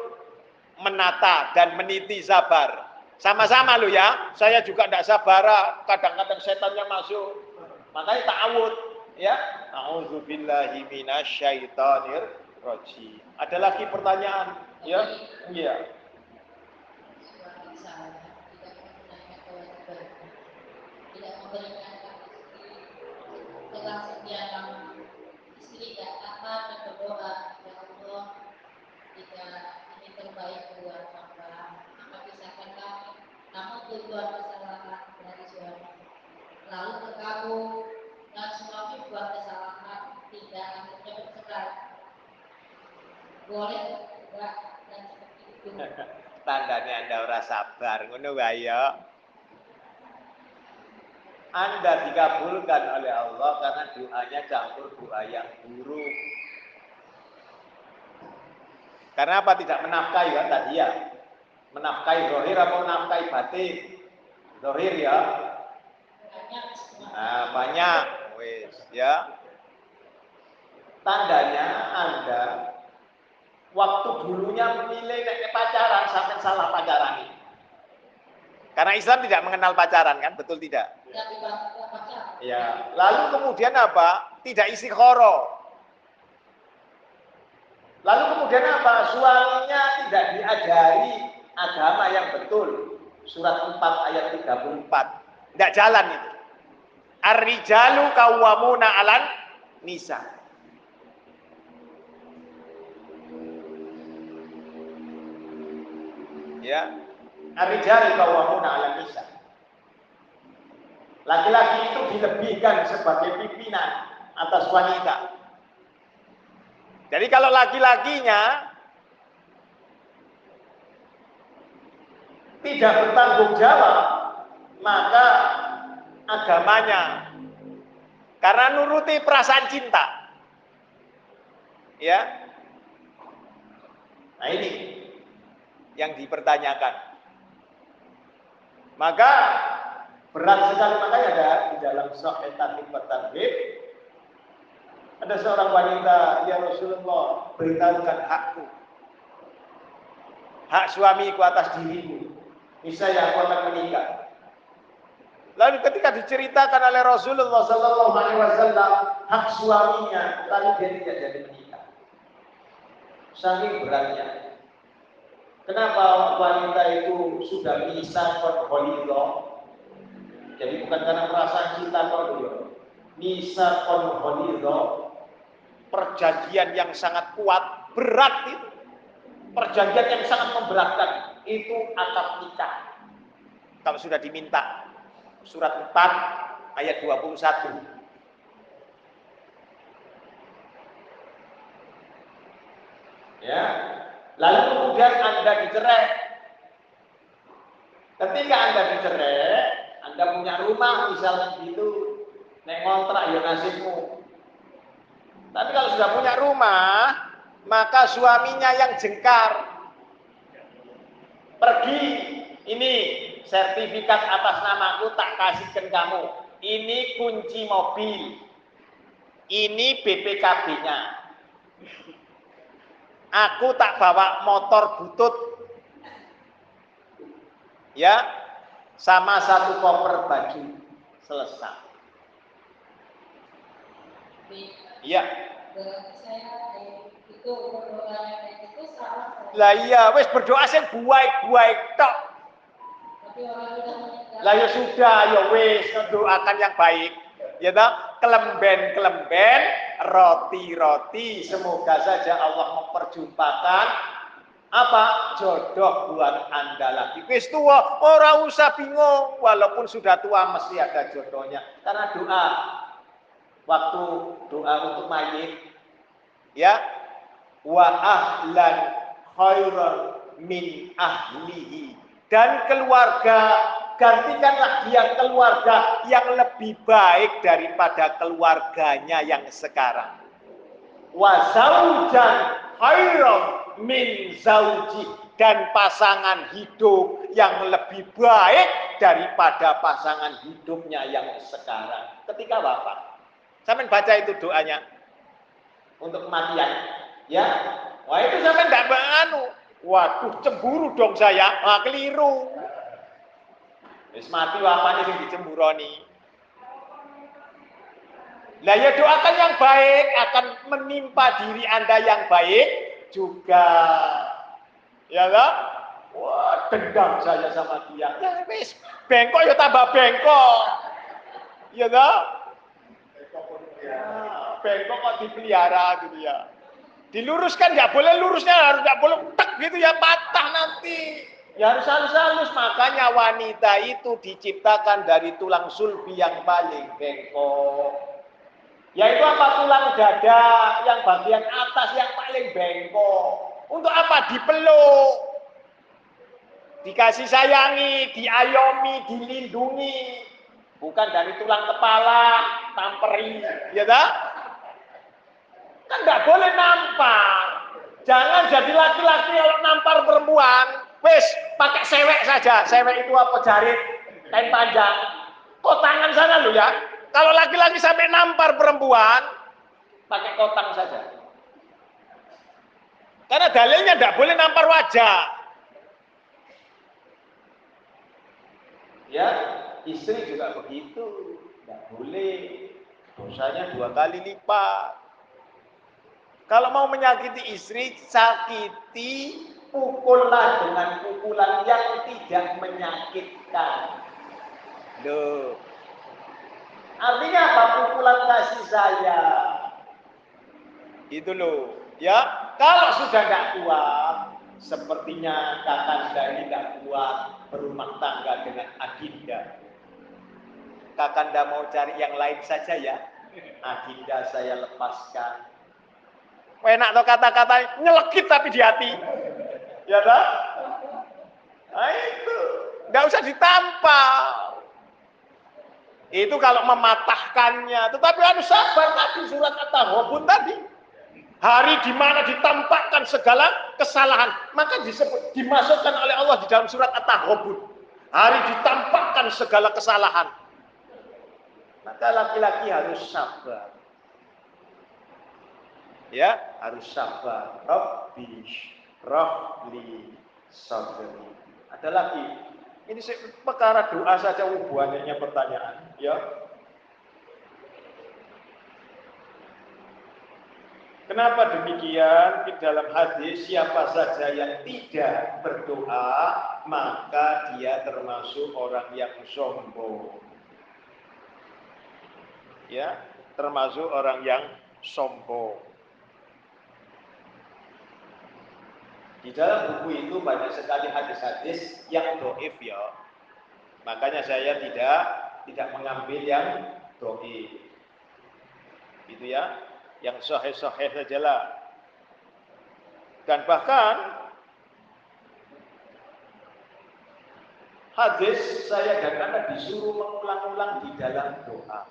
menata dan meniti sabar. Sama-sama lo ya. Saya juga tidak sabar. Kadang-kadang setannya masuk. Makanya ta'awud. Ya. A'udzubillahi minasyaitonir rajim. Ada lagi pertanyaan? Ya. Iya. tidak menggunakan kewajiban tidak memberikan hak istri setelah sekian lama istri tidak taat dan berdoa ya Allah jika ini terbaik buat hamba maka pisahkan kami tujuan kesalahan suami lalu terkabul dan suami buat kesalahan tidak akhirnya bercerai boleh enggak dan seperti itu Tandanya Anda ora sabar. Ngono wae ya. Anda dikabulkan oleh Allah karena doanya campur doa yang buruk. Karena apa tidak menafkahi kan tadi ya? Menafkahi rohir apa menafkahi batin? Rohir ya. Nah, banyak. Wis, ya. Tandanya Anda waktu dulunya memilih nek pacaran sampai salah pacaran ini. Karena Islam tidak mengenal pacaran kan, betul tidak? baca Ya. Lalu kemudian apa? Tidak istiqoroh. Lalu kemudian apa? Suaminya tidak diajari agama yang betul. Surat 4 ayat 34. Tidak jalan itu. Ar-rijalu kawwamuna 'alan nisa. Ya. Ar-rijalu kawwamuna 'alan nisa. Laki-laki itu dilebihkan sebagai pimpinan atas wanita. Jadi kalau laki-lakinya tidak bertanggung jawab, maka agamanya karena nuruti perasaan cinta. Ya. Nah ini yang dipertanyakan. Maka berat sekali makanya ada di dalam sahih tarhib tarhib ada seorang wanita ya Rasulullah beritahukan hakku hak suamiku atas dirimu misalnya aku akan menikah. Lalu ketika diceritakan oleh Rasulullah Sallallahu Alaihi Wasallam hak suaminya lalu dia tidak jadi menikah. Saking beratnya. Kenapa wanita itu sudah bisa konholido jadi bukan karena perasaan cinta konholido Nisa konholido perjanjian yang sangat kuat, berat itu. Perjanjian yang sangat memberatkan itu akad nikah. Kalau sudah diminta surat 4 ayat 21. Ya. Lalu kemudian Anda dicerai. Ketika Anda dicerai, Anda punya rumah misalnya gitu, nek ngontrak ya nasibmu. Tapi kalau sudah punya rumah, maka suaminya yang jengkar. Pergi, ini sertifikat atas namaku tak kasihkan kamu. Ini kunci mobil. Ini BPKB-nya. Aku tak bawa motor butut. Ya, sama satu koper baju. Selesai. Iya. Itu gitu salah. Lah iya, wis berdoa sing buaik-buaik tok. Lah ya sudah, ya wis doakan yang baik. Ya toh, kelemben-kelemben, roti-roti. Semoga saja Allah memperjumpakan apa jodoh buat anda lagi. Wis tua, orang usah bingung. Walaupun sudah tua mesti ada jodohnya. Karena doa, waktu doa untuk mayit, ya wa ahlan khairan min ahlihi. Dan keluarga gantikanlah dia keluarga yang lebih baik daripada keluarganya yang sekarang. Wa zaujan khairan min zauji. Dan pasangan hidup yang lebih baik daripada pasangan hidupnya yang sekarang. Ketika wafat. Sampai baca itu doanya. Untuk kematian Ya, wah itu sampai tidak anu. Waduh, cemburu dong saya. Wah, keliru. Wis mati wapane sing dicemburoni. Lah ya doakan yang baik akan menimpa diri Anda yang baik juga. Ya kan? Wah, dendam saya sama dia. Ya wis, bengkok ya tambah bengkok. Ya kan? Bengkok kok dipelihara gitu ya. Diluruskan nggak boleh lurusnya harus nggak boleh tek gitu ya patah nanti. Ya harus halus-halus makanya wanita itu diciptakan dari tulang sulbi yang paling bengkok. Yaitu apa tulang dada yang bagian atas yang paling bengkok. Untuk apa? Dipeluk. Dikasih sayangi, diayomi, dilindungi. Bukan dari tulang kepala, tamperi, ya tak? Kan nggak boleh nampar. Jangan jadi laki-laki kalau nampar perempuan. Wes, pakai sewek saja. Sewek itu apa jarit, kain panjang. Kotangan sana lo ya. Kalau laki-laki sampai nampar perempuan, pakai kotang saja. Karena dalilnya tidak boleh nampar wajah. Ya, istri juga begitu. Tidak boleh. Dosanya dua kali lipat. Kalau mau menyakiti istri, sakiti, pukullah dengan pukulan yang tidak menyakitkan. Loh. Artinya apa? Pukulan kasih sayang. Itu loh. Ya, kalau sudah nggak kuat, sepertinya kakanda ini nggak kuat berumah tangga dengan Adinda. Kakanda mau cari yang lain saja ya. Adinda saya lepaskan Enak tuh kata-kata nyelekit tapi di hati. Ya tak? Nah itu. Nggak usah ditampal. Itu kalau mematahkannya. Tetapi harus sabar tadi surat At-Tahobun tadi. Hari di mana ditampakkan segala kesalahan. Maka disebut, dimasukkan oleh Allah di dalam surat At-Tahobun. Hari ditampakkan segala kesalahan. Maka laki-laki harus sabar ya harus sabar Rabbi Rabli Sabri ada lagi ini perkara doa saja hubungannya pertanyaan ya Kenapa demikian? Di dalam hadis siapa saja yang tidak berdoa maka dia termasuk orang yang sombong. Ya, termasuk orang yang sombong. Di dalam buku itu banyak sekali hadis-hadis yang doif ya. Makanya saya tidak tidak mengambil yang doif. Itu ya, yang sahih-sahih saja lah. Dan bahkan hadis saya anda disuruh mengulang-ulang di dalam doa.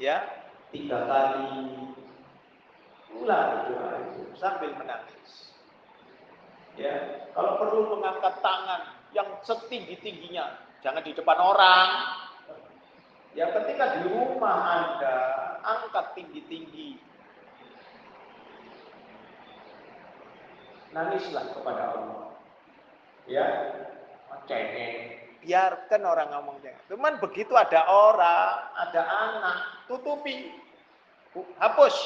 Ya, tiga kali ulang doa itu sambil menangis. Ya, kalau perlu mengangkat tangan yang setinggi-tingginya, jangan di depan orang. Ya, ketika di rumah Anda angkat tinggi-tinggi. Nangislah kepada Allah. Ya, cengeng. Biarkan orang ngomong cengeng. Cuman begitu ada orang, ada anak, tutupi. Hapus.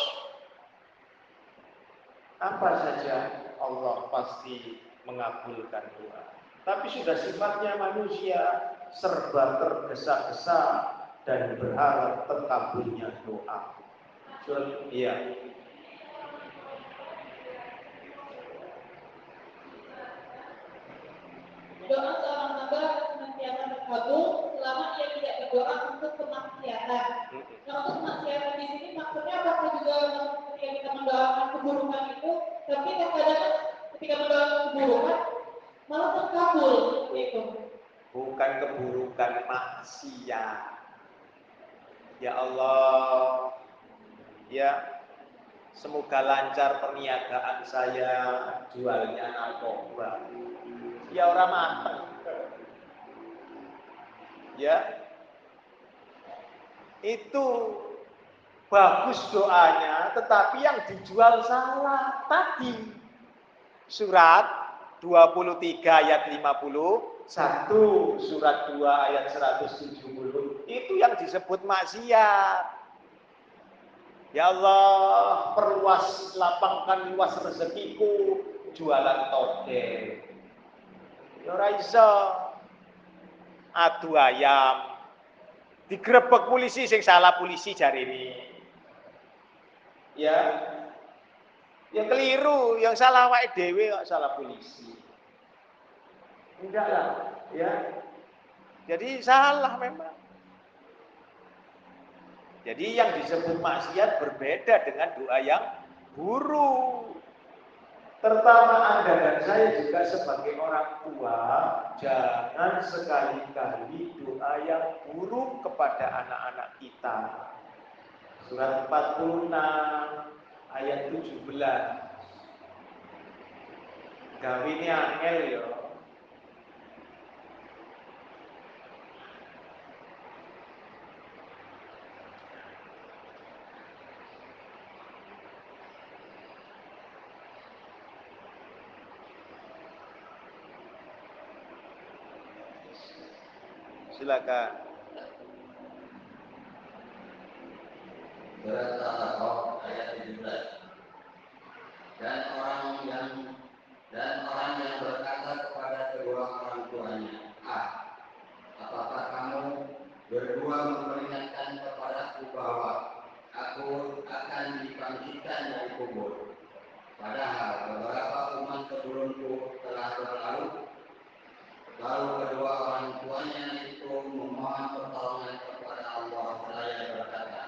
Apa saja Allah pasti mengabulkan doa. Tapi sudah sifatnya manusia serba tergesa-gesa dan berharap terkabulnya doa. Iya. Doa seorang hamba senantiasa terkabul selama ia tidak berdoa untuk kemaksiatan. Nah, untuk kemaksiatan di sini maksudnya apakah juga ketika kita mendoakan keburukan itu, tapi terkadang ketika mendoakan keburukan malah terkabul itu. Bukan keburukan maksiat. Ya Allah, ya semoga lancar perniagaan saya jualnya narkoba. Ya orang mateng. Ya, itu bagus doanya, tetapi yang dijual salah tadi. Surat 23 ayat 50, satu surat 2 ayat 170 itu yang disebut maksiat. Ya Allah, perluas lapangkan luas rezekiku jualan toge. Ya ora iso. Adu ayam. Digrebek polisi sing salah polisi jari ini. Ya. Ya keliru, yang salah wae dhewe kok salah polisi. Enggak lah, ya. Jadi salah memang. Jadi yang disebut maksiat berbeda dengan doa yang buruk. Terutama Anda dan saya juga sebagai orang tua, jangan sekali-kali doa yang buruk kepada anak-anak kita. Surat 46 ayat 17. Gawe ini angel ya. Silakan. Surat Al-Baqarah ayat 17. Dan orang yang dan orang yang berkata kepada kedua orang tuanya, Ah, apakah kamu berdua memperingatkan kepadaku bahwa aku akan dibangkitkan dari kubur? Padahal beberapa umat sebelumku telah berlalu Lalu kedua orang tuanya itu memohon pertolongan kepada Allah seraya berkata,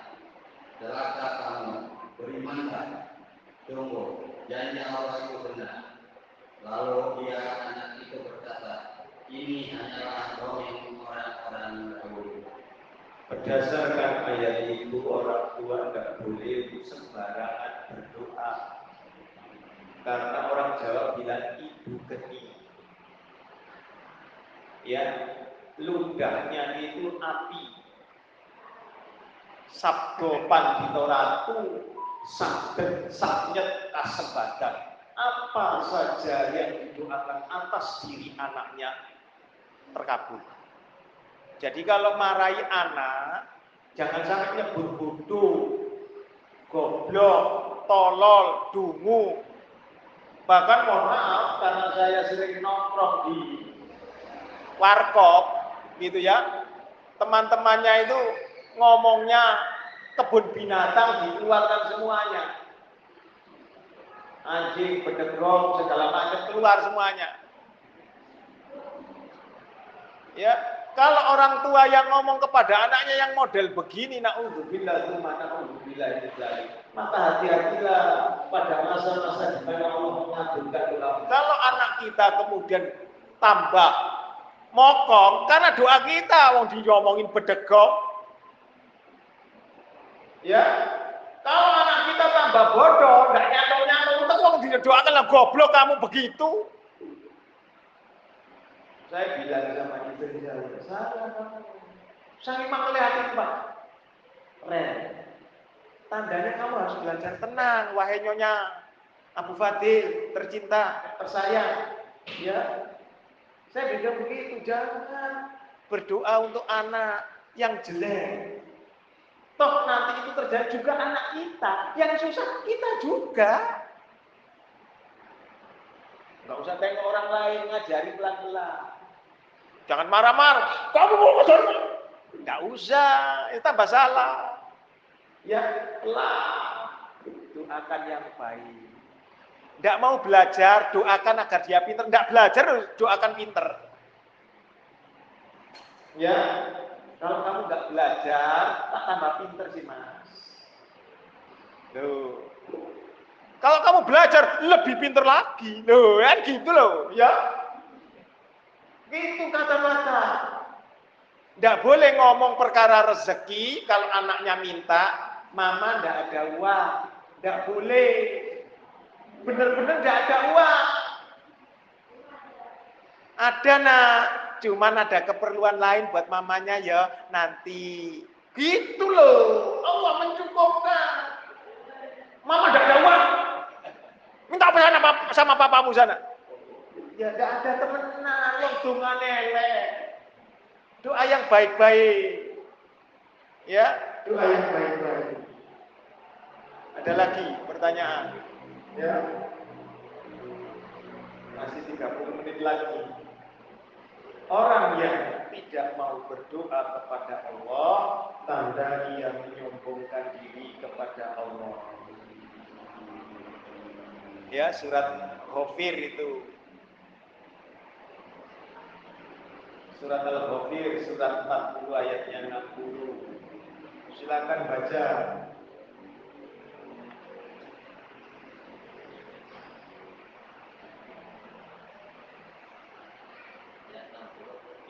Celaka kamu, berimanlah. Tunggu, janji Allah itu benar. Lalu dia anak itu berkata, ini hanyalah dongeng orang-orang dahulu. Berdasarkan ayat itu orang tua tidak boleh sembarangan berdoa. Karena orang Jawa bilang ibu geni. Ya, ludahnya itu api. Sabdo pandito ratu sabden sabnyet kasebadan. Apa saja yang didoakan atas diri anaknya terkabul. Jadi kalau marahi anak, jangan sampai nyebut bodoh, goblok, tolol, dungu. Bahkan mohon maaf karena saya sering nongkrong di warkop gitu ya. Teman-temannya itu ngomongnya kebun binatang dikeluarkan semuanya. Anjing, bedegong, segala macam keluar semuanya. Ya, kalau orang tua yang ngomong kepada anaknya yang model begini, naudzubillah, naudzubillah maka hati-hatilah pada masa-masa di mana Allah mengabulkan. Kalau anak kita kemudian tambah mokong karena doa kita wong diomongin bedegong. Ya, kalau anak kita tambah bodoh, nggak nyantol nyantol, terus wong didoakan lah goblok kamu begitu. Saya bilang sama istri saya, salah kamu. Saya memang kelihatan Pak. Ren. Tandanya kamu harus belajar tenang, wahai nyonya Abu Fadil, tercinta, tersayang. Ya, saya bilang begitu, jangan berdoa untuk anak yang jelek. Toh nanti itu terjadi juga anak kita. Yang susah kita juga. Gak usah tengok orang lain, ngajari pelan-pelan. Jangan marah-marah. Kamu mau ngajar? Gak usah, itu tambah salah. Ya, pelan. Doakan yang baik. Tidak mau belajar, doakan agar dia pinter. Tidak belajar, doakan pinter. Ya, kalau kamu nggak belajar, tak tambah pinter sih mas. Loh. Kalau kamu belajar, lebih pinter lagi. Loh, kan gitu loh, ya. Gitu kata-kata. Tidak boleh ngomong perkara rezeki kalau anaknya minta, mama tidak ada uang. Tidak boleh benar-benar tidak ada uang. Ada nak, cuman ada keperluan lain buat mamanya ya nanti. Gitu loh, Allah mencukupkan. Mama tidak ada uang. Minta apa sana sama papamu sana? Ya tidak ada temenan, yang dunga nele. Doa yang baik-baik. Ya, doa yang baik-baik. Ada lagi pertanyaan? Ya. Masih 30 menit lagi. Orang yang tidak mau berdoa kepada Allah, tanda dia menyombongkan diri kepada Allah. Ya, surat Ghafir itu. Surat Al-Ghafir, surat 40 ayatnya 60. Silakan baca.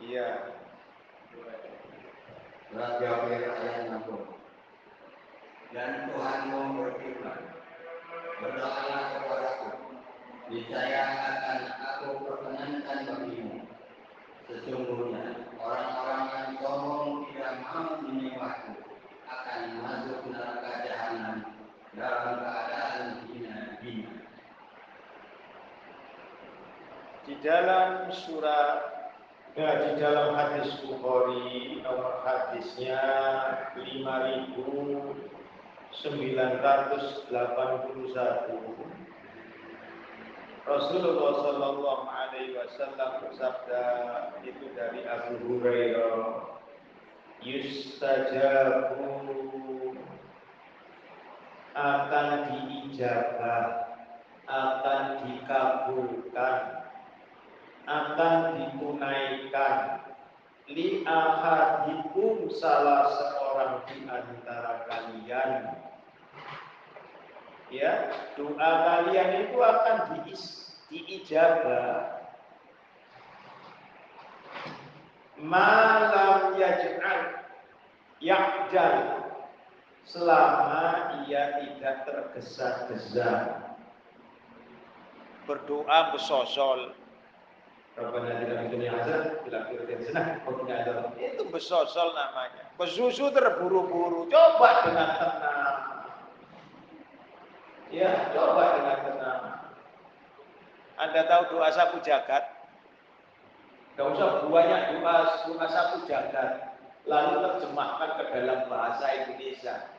Iya. Ghafir ayat 60. Dan Tuhanmu berfirman, berdoalah kepadaku, niscaya akan aku perkenankan bagimu. Sesungguhnya orang-orang yang sombong tidak mau menyembahku akan masuk neraka jahanam dalam keadaan hina-hina. Di dalam surat Ya, di dalam hadis Bukhari nomor hadisnya 5981 Rasulullah Shallallahu Alaihi Wasallam bersabda itu dari Abu Hurairah yustajabu akan diijabah akan dikabulkan akan ditunaikan. Li ahadikum salah seorang di antara kalian. Ya doa kalian itu akan diis, diijabah. Malam yaj'al ya'jal. Selama ia tidak tergesa-gesa. Berdoa besosol Rabbana atina fid dunya. Itu besosol namanya. Besusu terburu-buru. Coba dengan tenang. Ya, coba dengan tenang. Anda tahu doa sapu jagat? Tidak usah banyak doa doa sapu jagat. Lalu terjemahkan ke dalam bahasa Indonesia.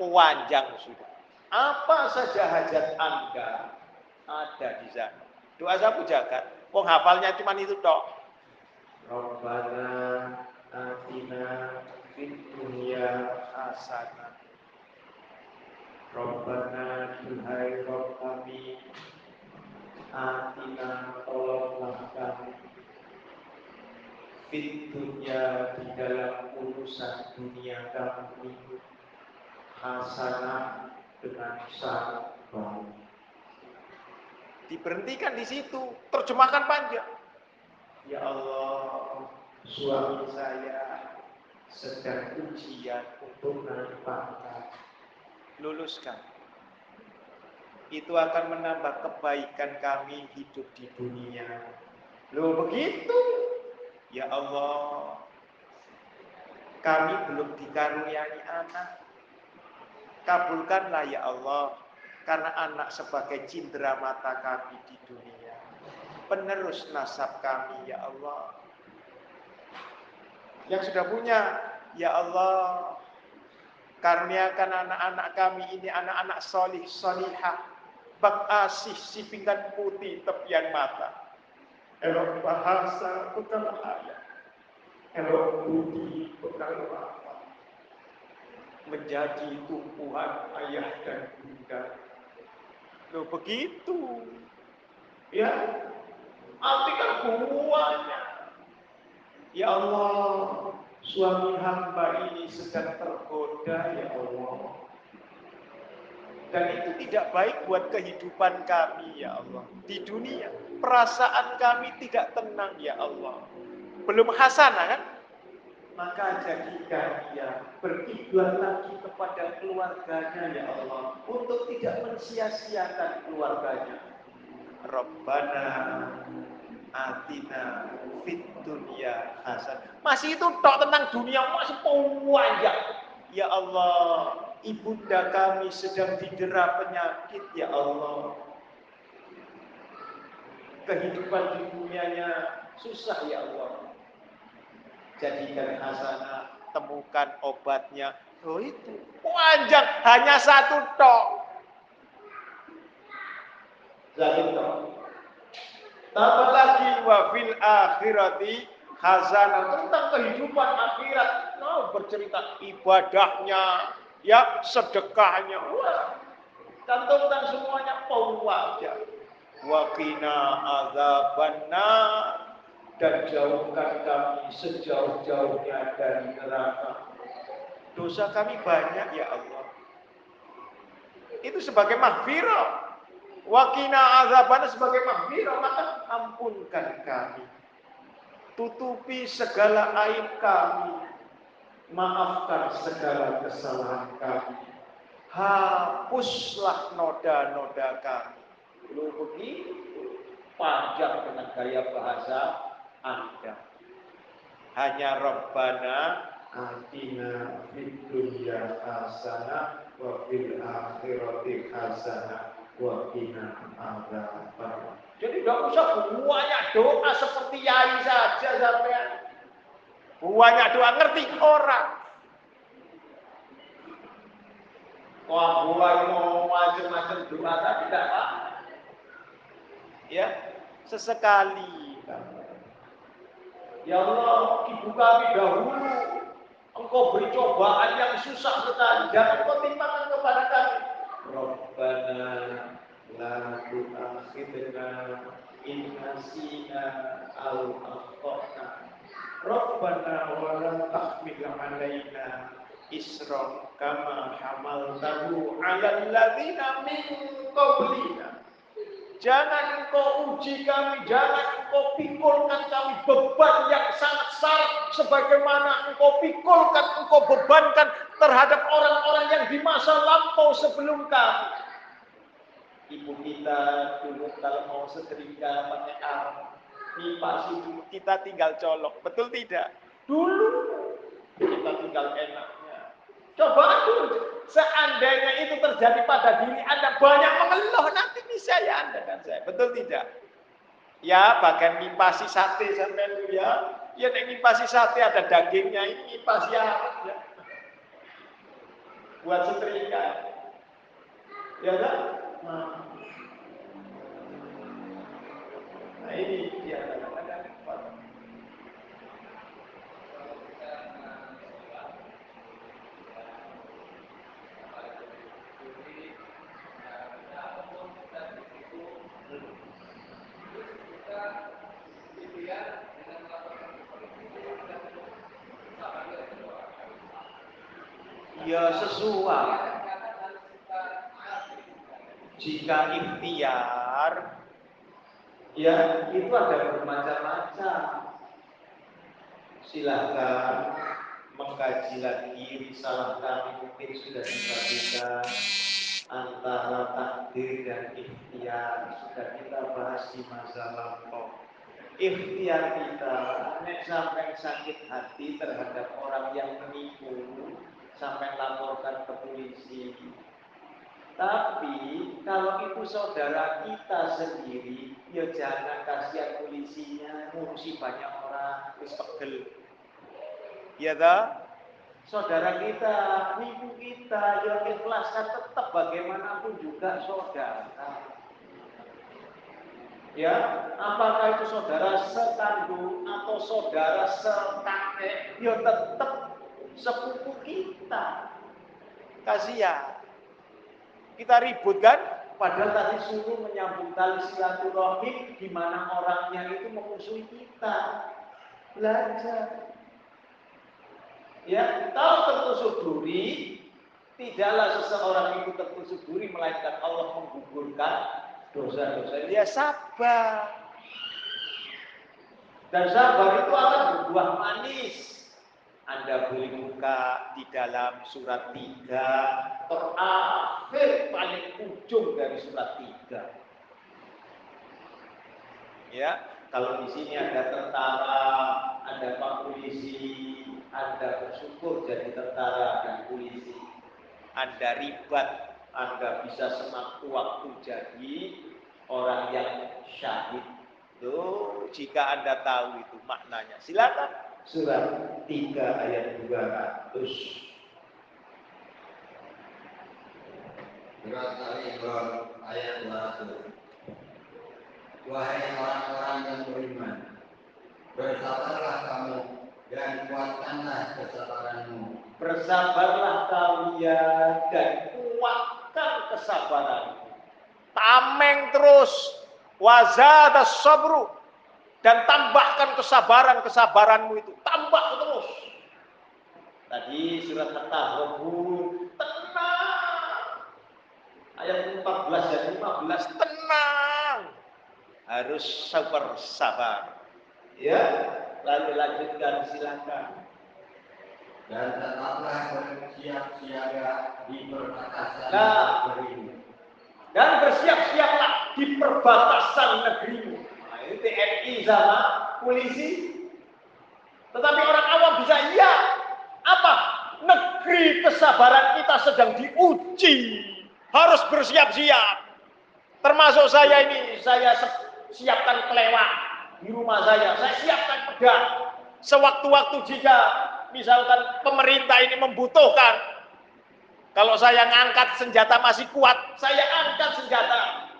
Panjang sudah. Apa saja hajat Anda ada di sana. Doa sapu jagat. Wong hafalnya cuma itu tok. Rabbana atina fid dunya hasanah. Rabbana duhai Rabb kami atina tolonglah kami fit dunya di dalam urusan dunia kami hasanah dengan sangat baik diberhentikan di situ, terjemahkan panjang. Ya Allah, suami saya sedang ujian untuk naik pangkat. Luluskan. Itu akan menambah kebaikan kami hidup di dunia. Loh begitu. Ya Allah, kami belum dikaruniai anak. Kabulkanlah ya Allah, karena anak sebagai cindera mata kami di dunia. Penerus nasab kami ya Allah. Yang sudah punya, ya Allah, karuniakan anak-anak kami ini anak-anak solih, solihah, bak asih, si pinggan putih, tepian mata elok bahasa bekal ayat, elok budi bekal apa, menjadi tumpuan ayah dan bunda. Lo begitu, ya, artikan buahnya. Ya Allah, suami hamba ini sedang tergoda, ya Allah. Dan itu tidak baik buat kehidupan kami, ya Allah, di dunia perasaan kami tidak tenang ya Allah. Belum hasanah kan? Maka jadikan dia berkiblat lagi kepada keluarganya ya Allah. Untuk tidak mensia-siakan keluarganya. Rabbana atina fit dunia hasan. Masih itu tok tentang dunia masih panjang. Ya Allah, ibunda kami sedang didera penyakit ya Allah kehidupan di dunianya susah ya Allah. Jadikan hasanah, temukan obatnya. Oh itu panjang, hanya satu tok. Satu tok. Tambah lagi wa fil akhirati hasanah tentang kehidupan akhirat. Oh, bercerita ibadahnya, ya sedekahnya. Wah, cantumkan semuanya pau aja Wakina azabanna dan jauhkan kami sejauh-jauhnya dari neraka. Dosa kami banyak ya Allah. Itu sebagai mahfirah. Wakina azabanna sebagai mahfirah. Maka ampunkan kami. Tutupi segala aib kami. Maafkan segala kesalahan kami. Hapuslah noda-noda kami Lu begitu panjang dengan gaya bahasa Anda. Hanya Rabbana atina fid dunya hasanah wa fil akhirati hasanah wa qina adzabannar. Jadi tidak usah banyak doa seperti yai saja sampean. Banyak doa ngerti orang. Wah, buah mau macam-macam doa tidak apa ya sesekali Ya Allah, ibu kami dahulu Engkau beri cobaan yang susah sekali. Jangan kau timpakan kepada kami. Rabbana la tu'akhidna in nasina al akhtana. Rabbana wa la tahmil alaina isra kama hamaltahu 'ala alladziina min qablina. Jangan engkau uji kami, jangan engkau pikulkan kami beban yang sangat syarat sebagaimana engkau pikulkan, engkau bebankan terhadap orang-orang yang di masa lampau sebelum kami. Ibu kita dulu kalau mau setrika pakai arm, dulu kita tinggal colok, betul tidak? Dulu kita tinggal enaknya. Coba dulu Seandainya itu terjadi pada diri Anda banyak mengeluh nanti bisa ya Anda dan saya. Betul tidak? Ya, bagian mipasi sate sampai itu ya. Ya nek mipasi sate ada dagingnya ini mipasi ya. Buat setrika. Ya kan? Nah. ini dia kadang-kadang ya sesuai. Jika ikhtiar, ya itu ada bermacam-macam. Silakan mengkaji lagi risalah kami mungkin sudah dibagikan antara takdir dan ikhtiar sudah kita bahas di masa lampau. ikhtiar kita sampai sakit hati terhadap orang yang menipu sampai laporkan ke polisi. Tapi kalau itu saudara kita sendiri ya jangan kasihan polisinya ngurusi banyak orang wis pegel. Ya dah saudara kita nipu kita ya ikhlaskan tetap bagaimanapun juga saudara. Ya apakah itu saudara sekandung atau saudara sekakek ya tetap sepupu kita kasihan. Kita ribut kan? Padahal tadi suruh menyambung tali silaturahim di mana orangnya itu memusuhi kita. Belajar. Ya kalau tertusuk duri tidaklah seseorang itu tertusuk duri melainkan Allah menggugurkan dosa-dosa dia sabar. Dan sabar itu akan berbuah manis anda boleh buka di dalam surat 3 terakhir paling ujung dari surat 3 ya kalau di sini ada tentara ada pak polisi anda bersyukur jadi tentara dan polisi anda ribat anda bisa sewaktu-waktu jadi orang yang syahid. Tuh, jika Anda tahu itu maknanya. Silakan surat 3 ayat 200. Surat Al-Imran ayat 200. Wahai orang-orang yang beriman, bersabarlah kamu dan kuatkanlah kesabaranmu. Bersabarlah kalian dan kuat kuatkan kesabaran. Tameng terus. Wazada sabru. Dan tambahkan kesabaran-kesabaranmu itu. Tambah terus. Tadi surat At-Tahrabun. Tenang. Ayat 14 dan 15. Tenang. Harus sabar sabar. Ya. Lalu lanjutkan silakan dan tetaplah bersiap siaga di perbatasan nah, negerimu. Dan bersiap-siaplah di perbatasan negerimu. TNI sama polisi. Tetapi orang awam bisa iya. Apa? Negeri kesabaran kita sedang diuji. Harus bersiap-siap. Termasuk saya ini, saya siapkan kelewat di rumah saya. Saya siapkan pedang. Sewaktu-waktu jika misalkan pemerintah ini membutuhkan kalau saya ngangkat senjata masih kuat, saya angkat senjata.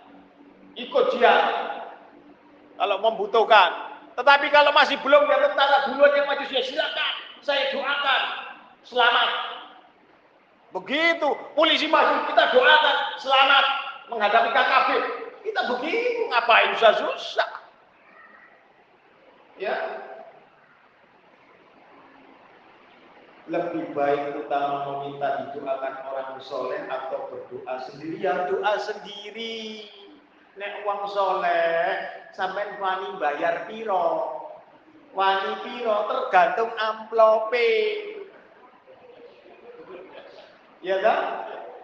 Ikut dia. Kalau membutuhkan. Tetapi kalau masih belum ya tentara duluan yang maju ya silakan. Saya doakan. Selamat. Begitu polisi maju kita doakan selamat menghadapi KKB. Kita begitu ngapain susah-susah. Ya, lebih baik utama meminta didoakan orang soleh atau berdoa sendiri ya doa sendiri nek uang soleh sampai wani bayar piro? Wani piro? Tergantung amplope. Ya kan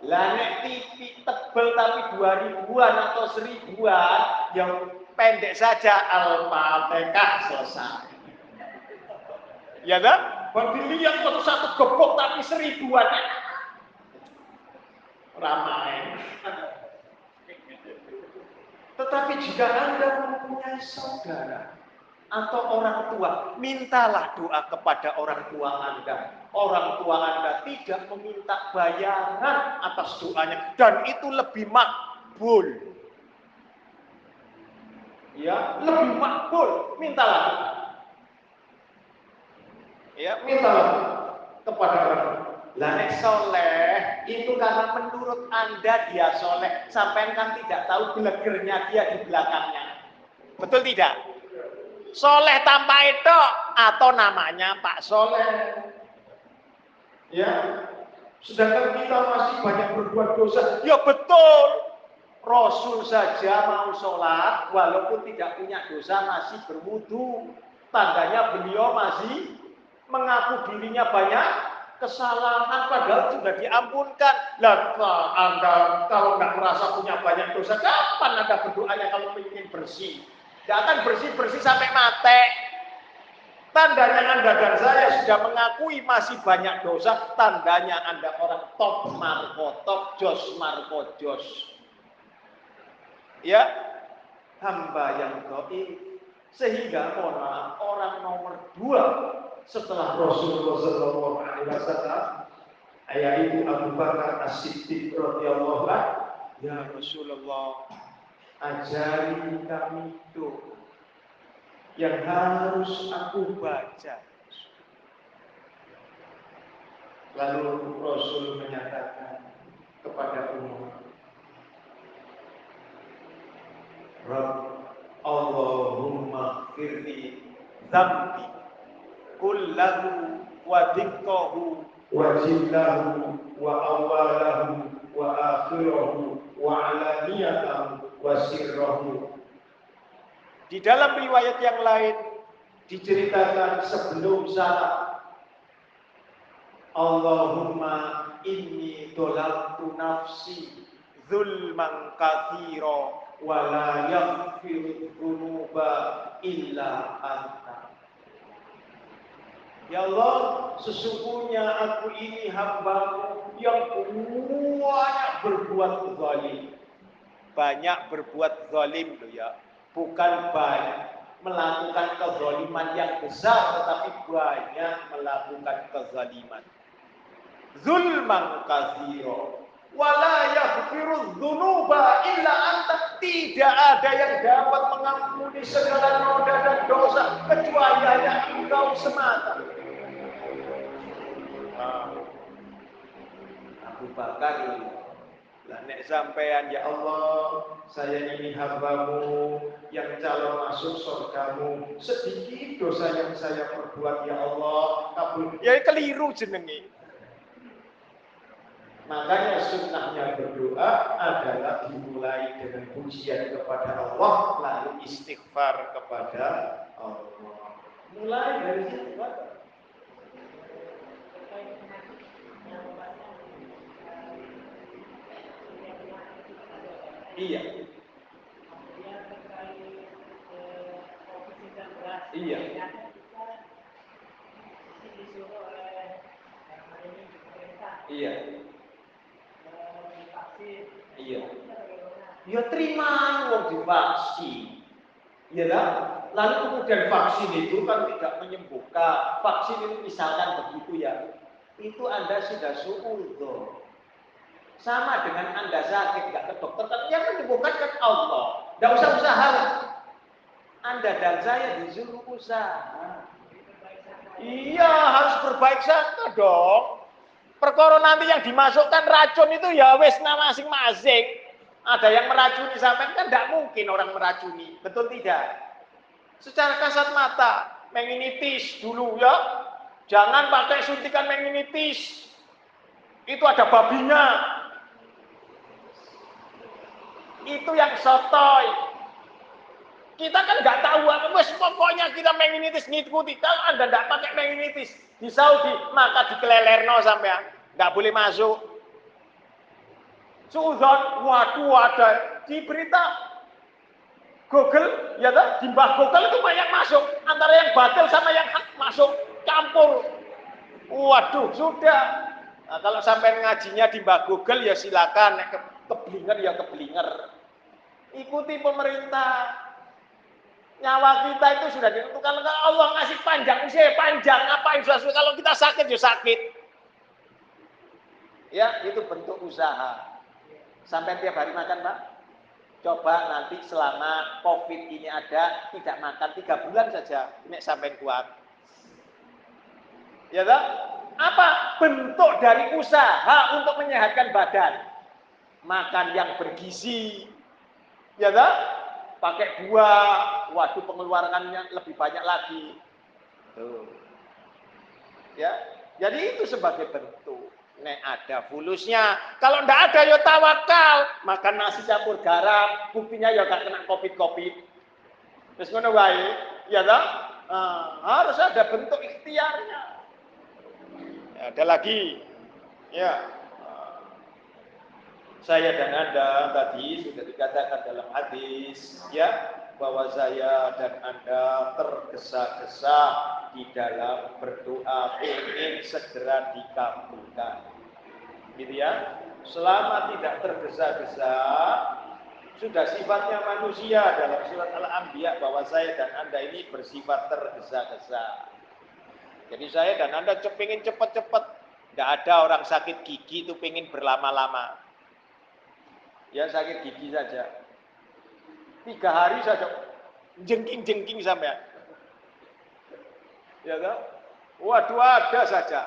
lah nek TV tebel tapi dua ribuan atau seribuan yang pendek saja al-fatihah selesai. Ya kan dilihat kok satu gebok tapi seribuan. Ramai. Tetapi jika Anda mempunyai saudara atau orang tua, mintalah doa kepada orang tua Anda. Orang tua Anda tidak meminta bayaran atas doanya dan itu lebih makbul. Ya, lebih makbul. Mintalah ya mintalah kepada orang lah soleh itu karena menurut anda dia soleh sampai kan tidak tahu gelegernya dia di belakangnya. Betul tidak? Soleh tanpa itu atau namanya Pak Soleh. Ya sedangkan kita masih banyak berbuat dosa. Ya betul Rasul saja mau sholat walaupun tidak punya dosa masih berwudu. Tandanya beliau masih mengaku dirinya banyak kesalahan padahal sudah diampunkan. Lah Anda kalau nggak merasa punya banyak dosa, kapan Anda berdoanya kalau ingin bersih? Tidak akan bersih-bersih sampai mati. Tandanya Anda dan saya sudah mengakui masih banyak dosa. Tandanya Anda orang top marko, top jos marko jos. Ya, hamba yang goib. Sehingga mohon orang nomor dua setelah Rasulullah SAW yaitu Abu Bakar As-Siddiq radhiyallahu ya Rasulullah ajari kami itu yang harus aku baca. Lalu Rasul menyatakan kepada Umar, Rabb Allahumma firli zambi kullahu wa dikkahu wa jillahu wa awalahu wa akhirahu wa alaniyatahu wa sirrahu. Di dalam riwayat yang lain diceritakan sebelum salat Allahumma inni dolabtu nafsi zulman kathira wa la yaghfiru dhunuba illa anta Ya Allah, sesungguhnya aku ini hambamu yang banyak berbuat zalim. Banyak berbuat zalim loh ya bukan banyak melakukan kezaliman yang besar tetapi banyak melakukan kezaliman zulman kathiro wala yaghfiru dzunuba illa anta tidak ada yang dapat mengampuni segala noda dan dosa kecuali hanya engkau semata. Abu Bakar lah nek sampean ya Allah, saya ini hambamu yang calon masuk surgamu. Sedikit dosa yang saya perbuat ya Allah, kabul. Ya keliru jenenge. Makanya sunnahnya berdoa adalah dimulai dengan pujian kepada Allah, lalu istighfar kepada Allah. Mulai dari situ, Iya. Iya. Iya. Iya. Ya terima wong divaksin. Iya lah. Lalu kemudian vaksin itu kan tidak menyembuhkan. Vaksin itu misalkan begitu ya. Itu Anda sudah suudon. Sama dengan Anda sakit, nggak ke dokter, tapi yang menyembuhkan kan Allah. Nggak usah usaha. Anda dan saya disuruh usaha. Iya, harus berbaik sangka dong. Perkara nanti yang dimasukkan racun itu ya wes nama masing-masing. Ada yang meracuni sampai kan tidak mungkin orang meracuni. Betul tidak? Secara kasat mata, meningitis dulu ya. Jangan pakai suntikan meningitis. Itu ada babinya itu yang sotoy. Kita kan nggak tahu apa, wes pokoknya kita menginitis ngikuti. Kalau anda nggak pakai menginitis di Saudi, maka dikelelerno sampai nggak boleh masuk. Suudon, waduh ada di berita Google, ya kan? Di mbah Google itu banyak masuk. Antara yang batil sama yang hak masuk campur. Waduh, sudah. Nah, kalau sampai ngajinya di mbah Google ya silakan keblinger ya keblinger. Ikuti pemerintah. Nyawa kita itu sudah ditentukan. Kalau Allah ngasih panjang usia, panjang apa sudah Kalau kita sakit ya sakit. Ya, itu bentuk usaha. Sampai tiap hari makan, Pak? Coba nanti selama COVID ini ada, tidak makan tiga bulan saja. Ini sampai kuat. Ya tak? Apa bentuk dari usaha untuk menyehatkan badan? Makan yang bergizi, ya tak? Pakai buah, waduh pengeluarannya lebih banyak lagi. Tuh. Ya, jadi itu sebagai bentuk. Nek ada fulusnya. Kalau ndak ada ya tawakal. Makan nasi campur garam. Buktinya ya gak kena covid-covid. Terus ngono wae. Ya tak? Nah, harus ada bentuk ikhtiarnya. Ya, ada lagi. Ya, saya dan Anda tadi sudah dikatakan dalam hadis ya bahwa saya dan Anda tergesa-gesa di dalam berdoa ingin segera dikabulkan. Gitu ya. Selama tidak tergesa-gesa, sudah sifatnya manusia dalam surat Al-Anbiya bahwa saya dan Anda ini bersifat tergesa-gesa. Jadi saya dan Anda pengen cepat-cepat. Tidak ada orang sakit gigi itu pengen berlama-lama. Ya sakit gigi saja. Tiga hari saja jengking-jengking sampai. Ya kan? Waduh ada saja.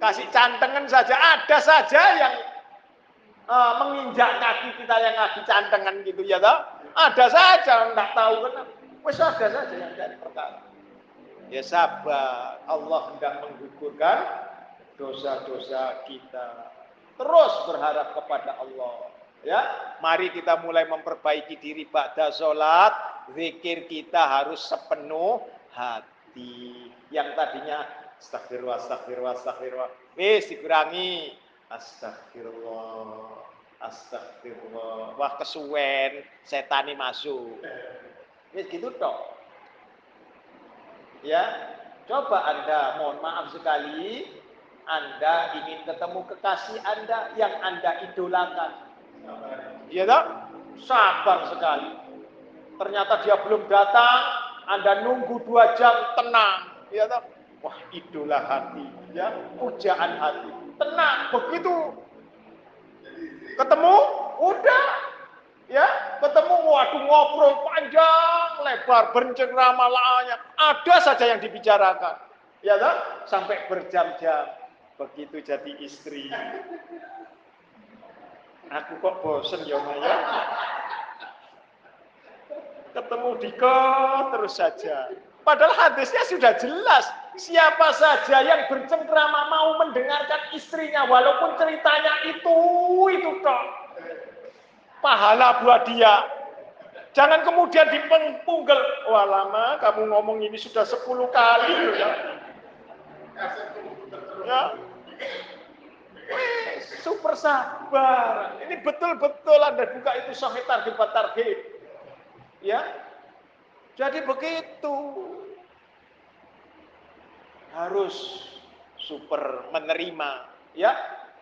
Kasih cantengan saja ada saja yang uh, menginjak kaki kita yang lagi cantengan gitu ya toh. Ada saja enggak tahu kan. Wes ada saja yang dari perkara. Ya sabar, Allah hendak menggugurkan dosa-dosa kita. Terus berharap kepada Allah. Ya, mari kita mulai memperbaiki diri pada sholat. Zikir kita harus sepenuh hati. Yang tadinya astagfirullah, astagfirullah, astagfirullah. Wis dikurangi. Astagfirullah, astagfirullah. Wah kesuwen, setani masuk. Wis gitu toh. Ya, coba Anda, mohon maaf sekali, Anda ingin ketemu kekasih Anda yang Anda idolakan. Iya tak? Sabar sekali. Ternyata dia belum datang, Anda nunggu dua jam, tenang. Iya tak? Wah, idola hati, ya, pujaan hati. Tenang, begitu ketemu, udah Ya, ketemu waduh ngobrol panjang lebar bercengkrama Ada saja yang dibicarakan. Ya kan? Sampai berjam-jam. Begitu jadi istri. Aku kok bosen ya Maya. Ketemu Diko terus saja. Padahal hadisnya sudah jelas. Siapa saja yang bercengkrama mau mendengarkan istrinya walaupun ceritanya itu itu kok pahala buat dia. Jangan kemudian dipengpunggel. Wah lama kamu ngomong ini sudah 10 kali ya. Ya. Super sabar. Ini betul-betul Anda buka itu sahih target target. Ya. Jadi begitu. Harus super menerima. Ya,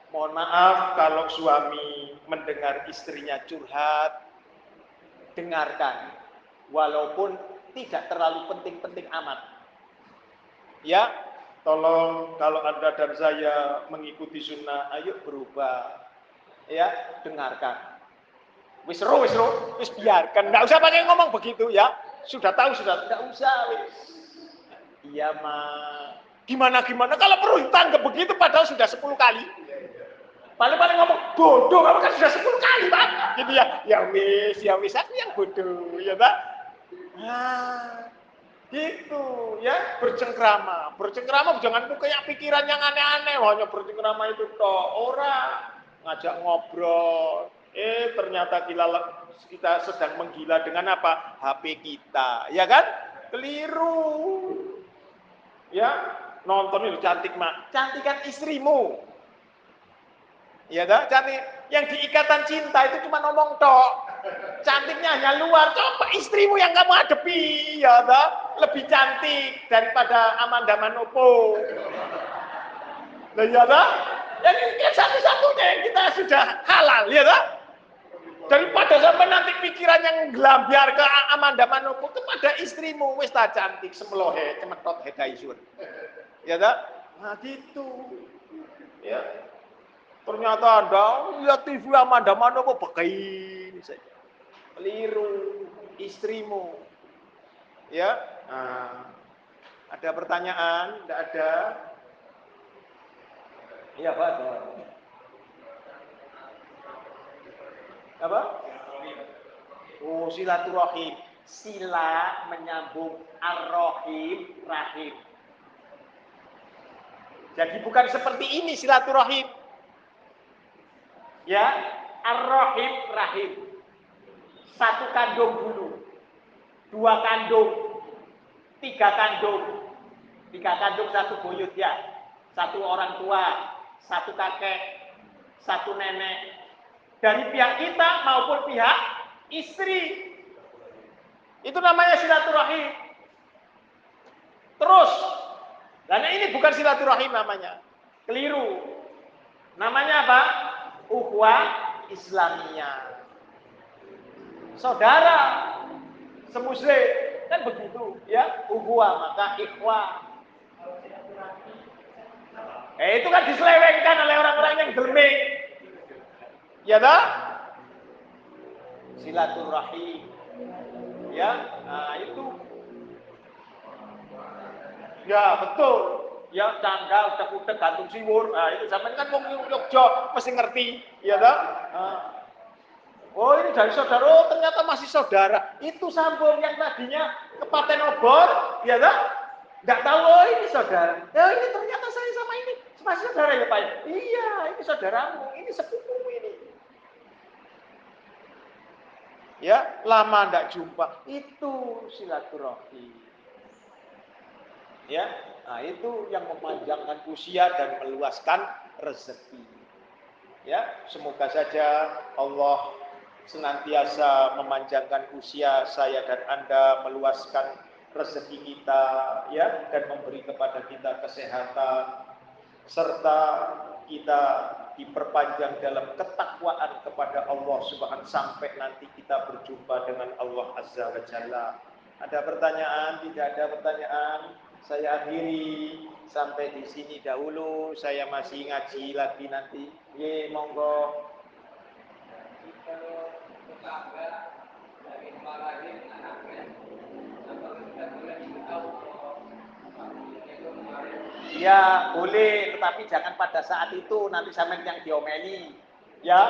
Mohon maaf kalau suami mendengar istrinya curhat, dengarkan. Walaupun tidak terlalu penting-penting amat. Ya, tolong kalau Anda dan saya mengikuti sunnah, ayo berubah. Ya, dengarkan. Wis ro, wis biarkan. Enggak usah pakai ngomong begitu ya. Sudah tahu, sudah enggak usah wis. Iya, Ma. Gimana gimana kalau perlu tanggap begitu padahal sudah 10 kali. Paling-paling ngomong bodoh, kamu kan sudah sepuluh kali, Pak. Gitu ya. Ya wis, ya wis aku yang bodoh, ya, Pak. Nah, gitu ya, bercengkrama. Bercengkrama jangan punya pikiran yang aneh-aneh, hanya bercengkrama itu toh. Orang ngajak ngobrol. Eh, ternyata kita, kita sedang menggila dengan apa? HP kita, ya kan? Keliru. Ya, nonton itu cantik mak. Cantik kan istrimu. Ya dah, cantik. Yang diikatan cinta itu cuma ngomong tok. Cantiknya hanya luar. Coba istrimu yang kamu hadapi, ya dah. Lebih cantik daripada Amanda Manopo. Nah, ya dah. Yang satu-satunya yang kita sudah halal, ya dah. Daripada sampai nanti pikiran yang gelambiar ke Amanda Manopo kepada istrimu wis cantik semelohe cemetot hedaisun. Ya dah. Nah gitu. Ya, Ternyata Anda lihat TV Amanda mana kok pakai saja. Keliru istrimu. Ya. Nah, ada pertanyaan? Tidak ada? Iya, Pak. Ada. Apa? Oh, silaturahim. Sila menyambung ar-rahim, rahim. Jadi bukan seperti ini silaturahim. Ya, ar-rahim rahim. Satu kandung dulu. Dua kandung. Tiga kandung. Tiga kandung satu buyut ya. Satu orang tua, satu kakek, satu nenek. Dari pihak kita maupun pihak istri. Itu namanya silaturahim. Terus, dan ini bukan silaturahim namanya. Keliru. Namanya apa? Ukhuwah Islamiyah. Saudara semuslim. Kan begitu ya? Ukhuwah maka ikhwah eh itu kan diselewengkan oleh orang-orang yang gelming. Ya tak silaturahim. Ya nah itu. Ya betul. Ya canggal utek-utek gantung siwur. Nah itu zaman kan wong Yogyo mesti ngerti. Ya tak nah. Oh ini dari saudara, oh ternyata masih saudara. Itu sambung yang tadinya kepaten obor, ya tak? Nggak tahu, oh ini saudara. Ya ini ternyata saya sama ini masih saudara ya Pak. Iya, ini saudaramu, ini sepupumu ini. Ya, lama ndak jumpa. Itu silaturahmi. Ya, nah itu yang memanjangkan usia dan meluaskan rezeki. Ya, semoga saja Allah senantiasa memanjangkan usia saya dan Anda, meluaskan rezeki kita ya dan memberi kepada kita kesehatan serta kita diperpanjang dalam ketakwaan kepada Allah Subhanahu sampai nanti kita berjumpa dengan Allah Azza wa Jalla. Ada pertanyaan? Tidak ada pertanyaan? Saya akhiri sampai di sini dahulu. Saya masih ngaji lagi nanti. Ye, monggo. Ya boleh, tetapi jangan pada saat itu nanti sampai yang diomeli. Ya,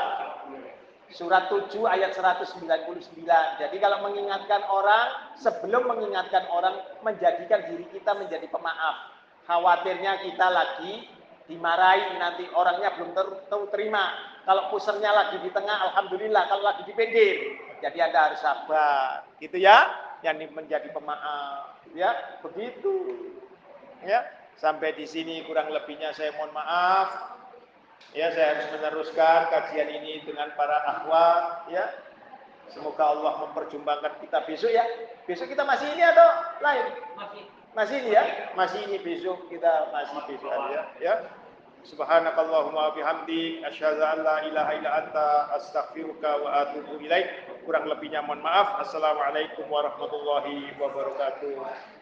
surat 7 ayat 199. Jadi kalau mengingatkan orang, sebelum mengingatkan orang, menjadikan diri kita menjadi pemaaf. Khawatirnya kita lagi dimarahi nanti orangnya belum ter terima. Kalau pusernya lagi di tengah, alhamdulillah. Kalau lagi di pinggir, jadi anda harus sabar, gitu ya. Yang menjadi pemaaf, ya begitu, ya. Sampai di sini kurang lebihnya saya mohon maaf. Ya, saya harus meneruskan kajian ini dengan para akhwat, ya. Semoga Allah memperjumpakan kita besok ya. Besok kita masih ini atau lain? Masih. Masih ini ya? Masih ini besok kita masih besok ya. Ya. Subhanakallahumma bihamdik asyhadu an la ilaha illa anta astaghfiruka wa atubu ilaik. Kurang lebihnya mohon maaf. Assalamualaikum warahmatullahi wabarakatuh.